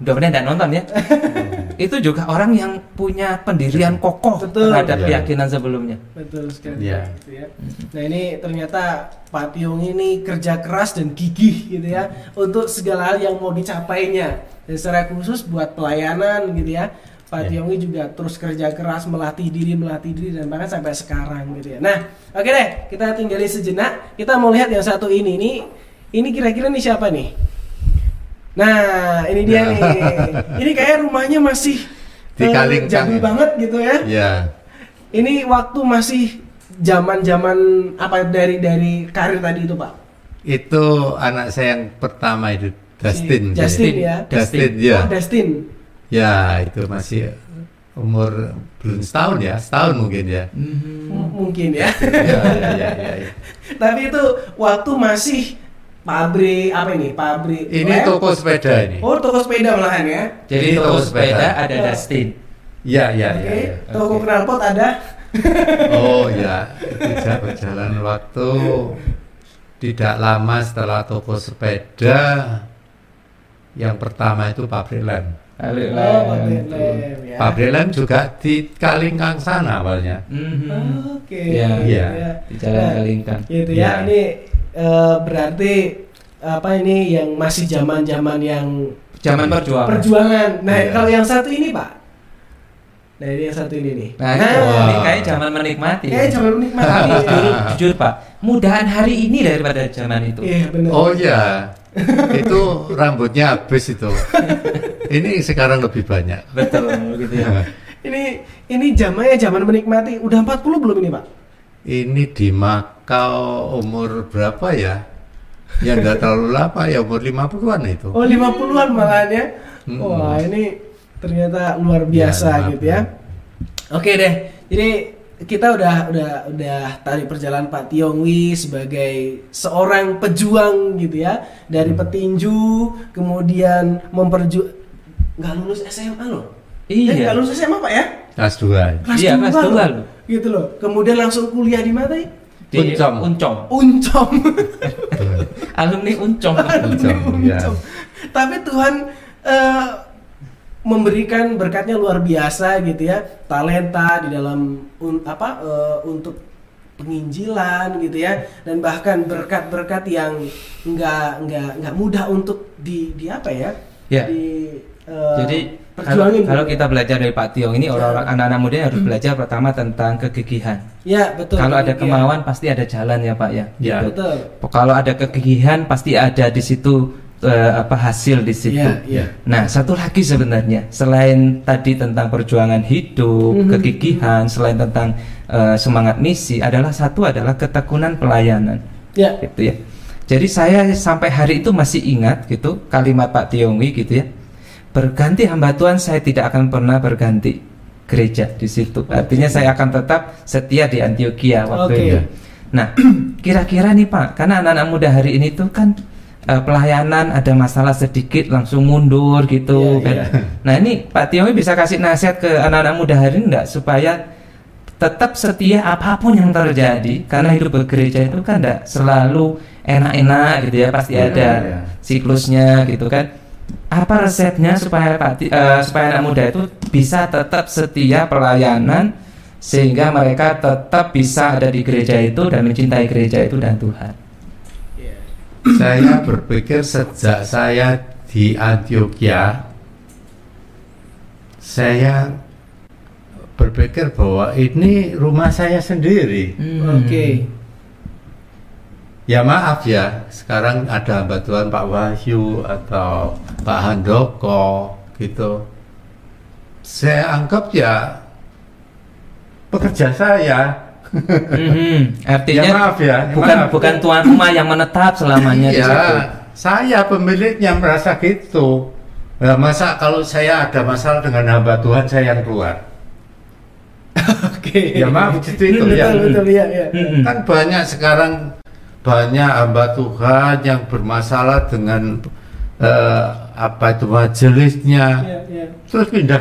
mudah-mudahan tidak nonton ya. <laughs> itu juga orang yang punya pendirian kokoh Betul. terhadap Iya. keyakinan sebelumnya. Betul sekali. Iya. Gitu ya. Nah ini ternyata Pak Tiong ini kerja keras dan gigih gitu ya untuk segala hal yang mau dicapainya. Dan secara khusus buat pelayanan gitu ya. Pak Iya. Tiongi juga terus kerja keras melatih diri melatih diri dan bahkan sampai sekarang gitu ya. Nah oke deh kita tinggalin sejenak. Kita mau lihat yang satu ini. Ini ini kira-kira nih siapa nih? Nah ini dia Nah. nih. Ini kayak rumahnya masih Di eh, jago banget gitu ya. Ya. Ini waktu masih zaman-zaman apa dari dari karir tadi itu pak? Itu anak saya yang pertama itu Dustin. Si Justin ya. Dustin, ya. Oh, Destin. Ya, itu masih umur belum setahun ya, setahun mungkin ya. M- mungkin ya. ya, ya, ya, ya, ya. <laughs> Tapi itu waktu masih pabrik apa ini? Pabrik. Ini lem. toko sepeda ini. Oh toko sepeda malahan ya. Jadi toko toko sepeda sepeda. ada Oh. Dustin. Ya, ya, Oke. ya, ya. Toko Oke. knalpot ada. <laughs> Oh ya, ja- berjalan waktu tidak lama setelah toko sepeda yang pertama itu pabrik lem. Lalu, Oh, pabrik lem ya. Pabrik lem juga di Kalingkang sana awalnya. Mhm. Oke. Iya. Iya. Di Jalan Nah, Kalingkang. Gitu Iya. ya. Ini eh, berarti apa ini yang masih zaman-zaman yang Zaman perjuangan. perjuangan. Nah, Iya. kalau yang satu ini, Pak. Nah, ini yang satu ini nih. Nah, ini, Wah. ini kayak zaman menikmati. kayak zaman menikmati. <laughs> Tapi jujur, jujur Pak, mudahan hari ini daripada zaman itu. Iya, benar. Oh ya, itu rambutnya habis itu. <laughs> Ini sekarang lebih banyak. Betul gitu ya. Ini ini zamannya zaman menikmati. Udah 40 belum ini, Pak? Ini di Makau umur berapa ya? Ya nggak terlalu lama ya umur 50-an itu. Oh, 50-an malahan ya. Mm-mm. Wah, ini ternyata luar biasa Ya, gitu ya. Oke deh. Jadi kita udah udah udah tadi perjalanan Pak Tiongwi sebagai seorang pejuang gitu ya dari Hmm. petinju kemudian memperju nggak lulus SMA loh. Iya. Eh, nggak lulus SMA Pak ya? Kelas 2. Kelas Iya, dua kelas loh. dua loh. Gitu loh. Kemudian langsung kuliah di mana? ya? Di Uncom. Uncom. Uncom. <laughs> Alumni Uncom. Uncom, ya. Uncom. Tapi Tuhan eh, memberikan berkatnya luar biasa gitu ya, talenta di dalam un- apa eh, untuk penginjilan gitu ya, dan bahkan berkat-berkat yang nggak nggak nggak mudah untuk di di apa ya? Ya. Di eh, Jadi kalau, kalau kita belajar dari Pak Tiong ini orang-orang anak-anak muda yang harus belajar pertama tentang kegigihan. ya betul. Kalau ada Iya. kemauan pasti ada jalan ya Pak ya. Ya. Gitu. betul. Kalau ada kegigihan pasti ada di situ eh, apa hasil di situ. Iya, iya. Nah, satu lagi sebenarnya selain tadi tentang perjuangan hidup, Mhm. kegigihan, selain tentang eh, semangat misi adalah satu adalah ketekunan pelayanan. Ya. Gitu ya. Jadi saya sampai hari itu masih ingat gitu kalimat Pak Tiongwi gitu ya. Berganti hamba Tuhan saya tidak akan pernah berganti gereja di situ. Artinya saya akan tetap setia di Antioquia waktu Oke. itu. Nah, <clears throat> kira-kira nih Pak, karena anak-anak muda hari ini tuh kan eh, pelayanan ada masalah sedikit langsung mundur gitu Iya, kan. iya. Nah, ini Pak Tiongwi bisa kasih nasihat ke anak-anak muda hari ini enggak supaya tetap setia apa pun yang terjadi karena hidup bergereja itu kan tidak selalu enak-enak gitu ya pasti Iya, ada iya. siklusnya gitu kan apa resepnya supaya Pak Ti- eh, supaya anak muda itu bisa tetap setia pelayanan sehingga mereka tetap bisa ada di gereja itu dan mencintai gereja itu dan Tuhan Iya. Saya berpikir sejak saya di Antioquia, saya berpikir bahwa ini rumah saya sendiri. Hmm. Oke. Ya maaf ya, sekarang ada bantuan Pak Wahyu atau Pak Handoko gitu. Saya anggap ya pekerja saya. Mhm. Artinya Ya, maaf ya, bukan maaf. bukan tuan rumah yang menetap selamanya di situ. Iya, saya pemiliknya merasa gitu. Nah, masa kalau saya ada masalah dengan hamba Tuhan saya yang keluar? <laughs> Oke. Ya maaf gitu itu betul, ya. Betul, ya, ya. Kan banyak sekarang banyak hamba Tuhan yang bermasalah dengan eh, apa itu majelisnya, Ya, ya. terus pindah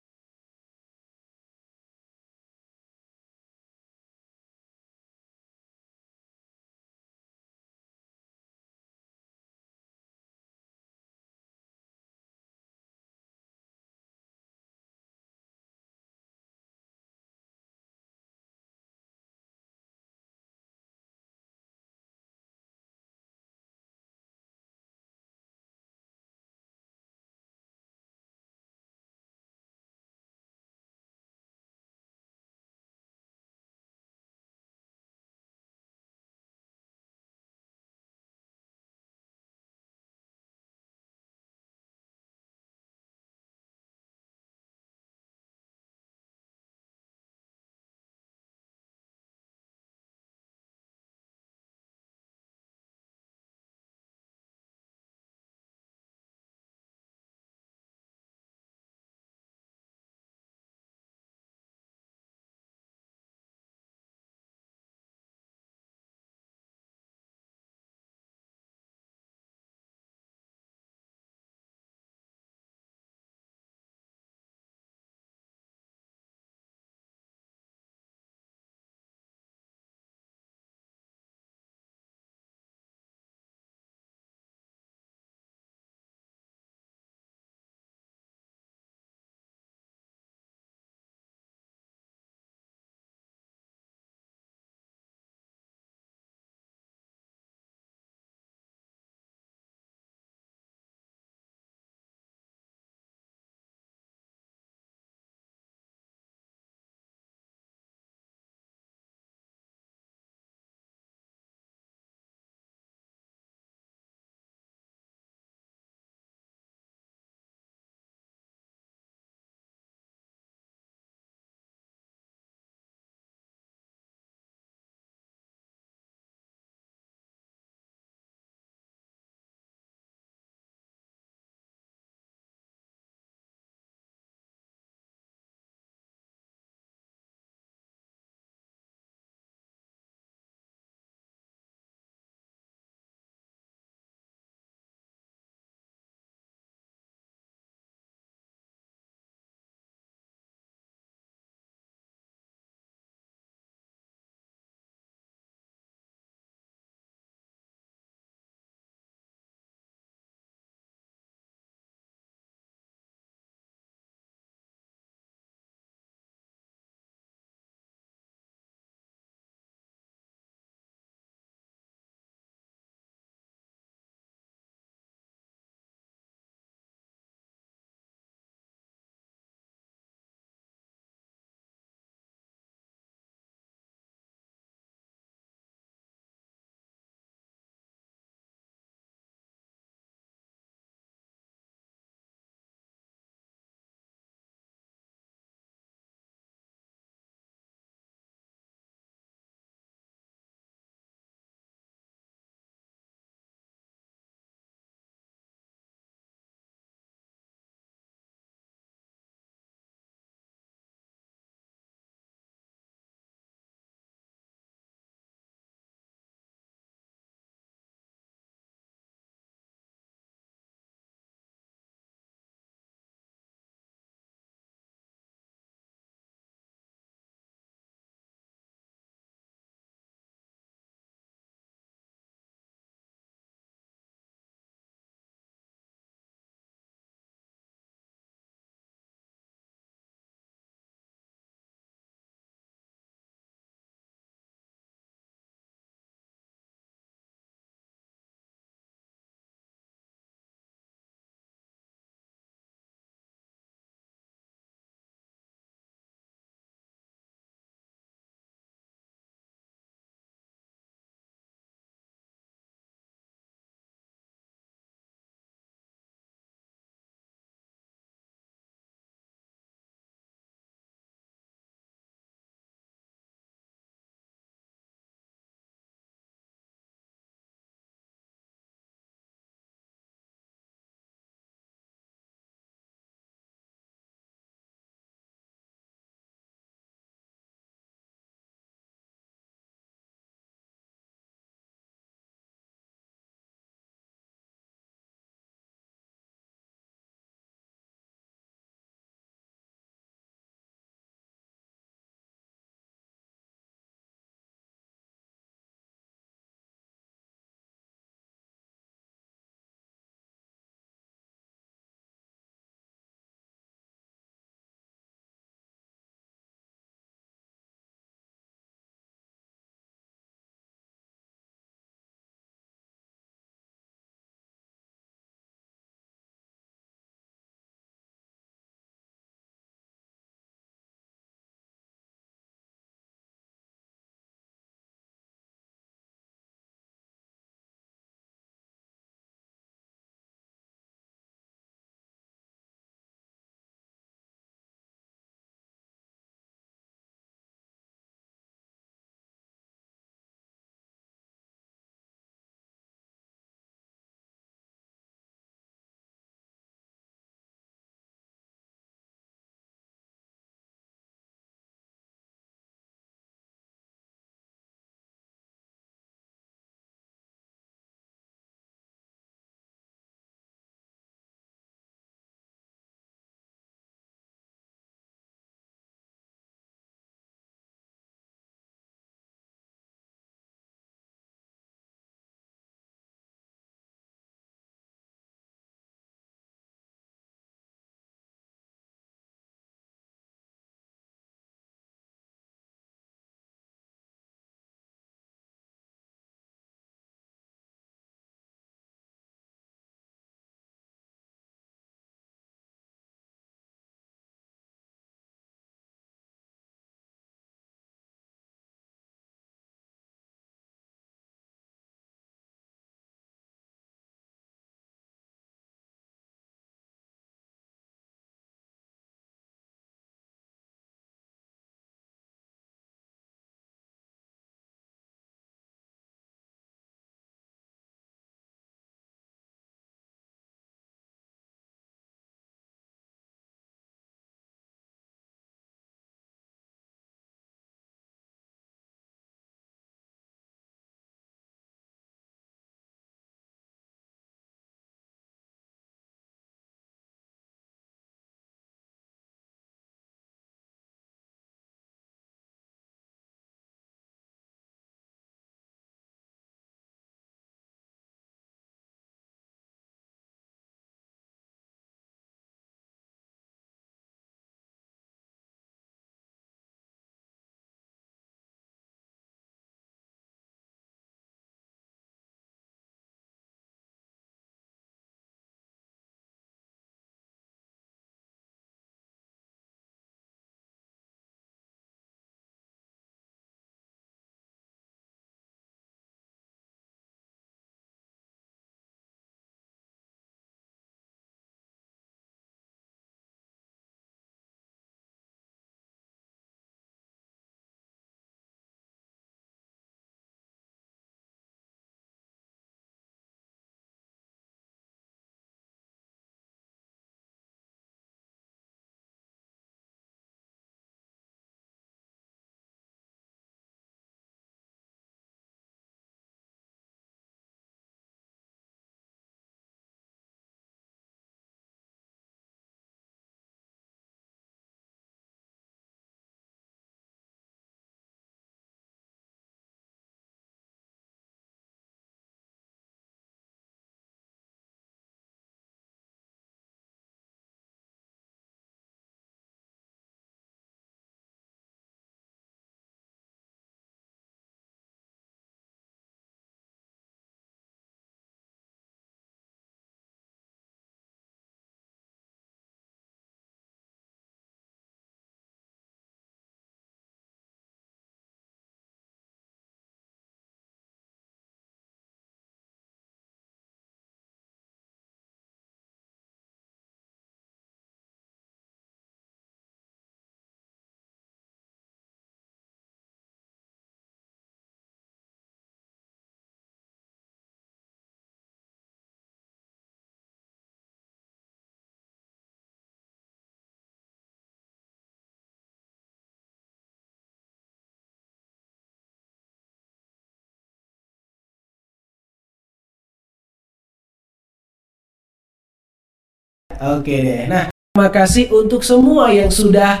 Oke deh. Nah, terima kasih untuk semua yang sudah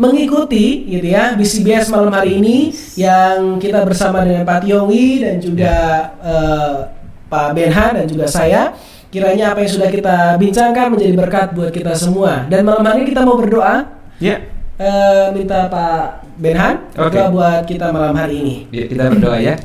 mengikuti gitu ya BCBS malam hari ini yang kita bersama dengan Pak Tiongi dan juga eh, Pak Benhan dan juga saya. Kiranya apa yang sudah kita bincangkan menjadi berkat buat kita semua. Dan malam hari ini kita mau berdoa Ya, eh, minta Pak Benhan Oke. berdoa buat kita malam hari ini. Ya, kita berdoa ya.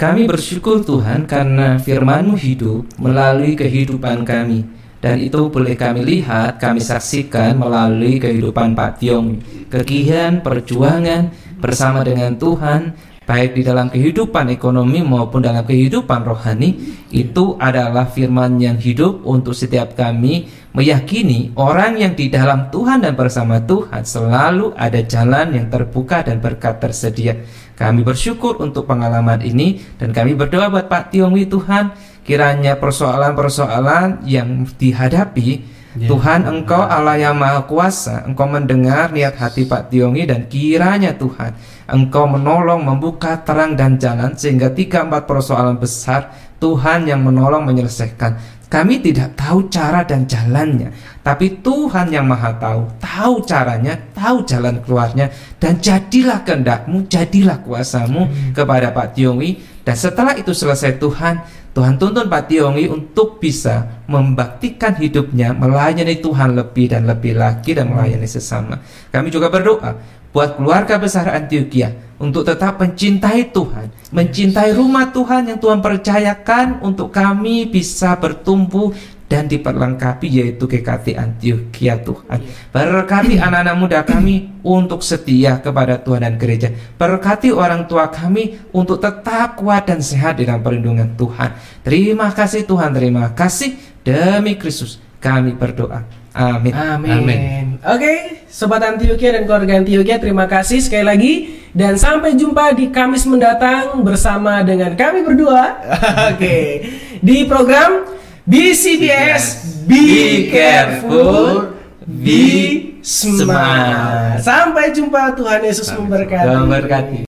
Kami bersyukur Tuhan karena firman-Mu hidup melalui kehidupan kami. Dan itu boleh kami lihat, kami saksikan melalui kehidupan Pak Tiong. Kegiatan, perjuangan bersama dengan Tuhan, baik di dalam kehidupan ekonomi maupun dalam kehidupan rohani, itu adalah firman yang hidup untuk setiap kami meyakini orang yang di dalam Tuhan dan bersama Tuhan selalu ada jalan yang terbuka dan berkat tersedia. Kami bersyukur untuk pengalaman ini dan kami berdoa buat Pak Tiongwi Tuhan kiranya persoalan-persoalan yang dihadapi Ya. Tuhan Engkau Allah yang Maha Kuasa Engkau mendengar niat hati Pak Tiongwi dan kiranya Tuhan Engkau menolong membuka terang dan jalan sehingga tiga empat persoalan besar Tuhan yang menolong menyelesaikan kami tidak tahu cara dan jalannya, tapi Tuhan yang Maha Tahu, tahu caranya, tahu jalan keluarnya, dan jadilah kehendakmu, jadilah kuasamu kepada Pak Tiongwi. Dan setelah itu selesai Tuhan, Tuhan tuntun Pak Tiongwi untuk bisa membaktikan hidupnya, melayani Tuhan lebih dan lebih lagi dan melayani sesama. Kami juga berdoa buat keluarga besar Antioquia untuk tetap mencintai Tuhan, mencintai rumah Tuhan yang Tuhan percayakan untuk kami bisa bertumbuh dan diperlengkapi yaitu GKT Antioquia Tuhan. Berkati <clears throat> anak-anak muda kami untuk setia kepada Tuhan dan gereja. Berkati orang tua kami untuk tetap kuat dan sehat dalam perlindungan Tuhan. Terima kasih Tuhan, terima kasih demi Kristus kami berdoa. Amin. Amin. Amin. Oke, sobat Antioquia dan keluarga Antioquia, terima kasih sekali lagi dan sampai jumpa di Kamis mendatang bersama dengan kami berdua. <laughs> Oke, di program BCBS Be Careful, Be Smart. Sampai jumpa Tuhan Yesus memberkati. Memberkati.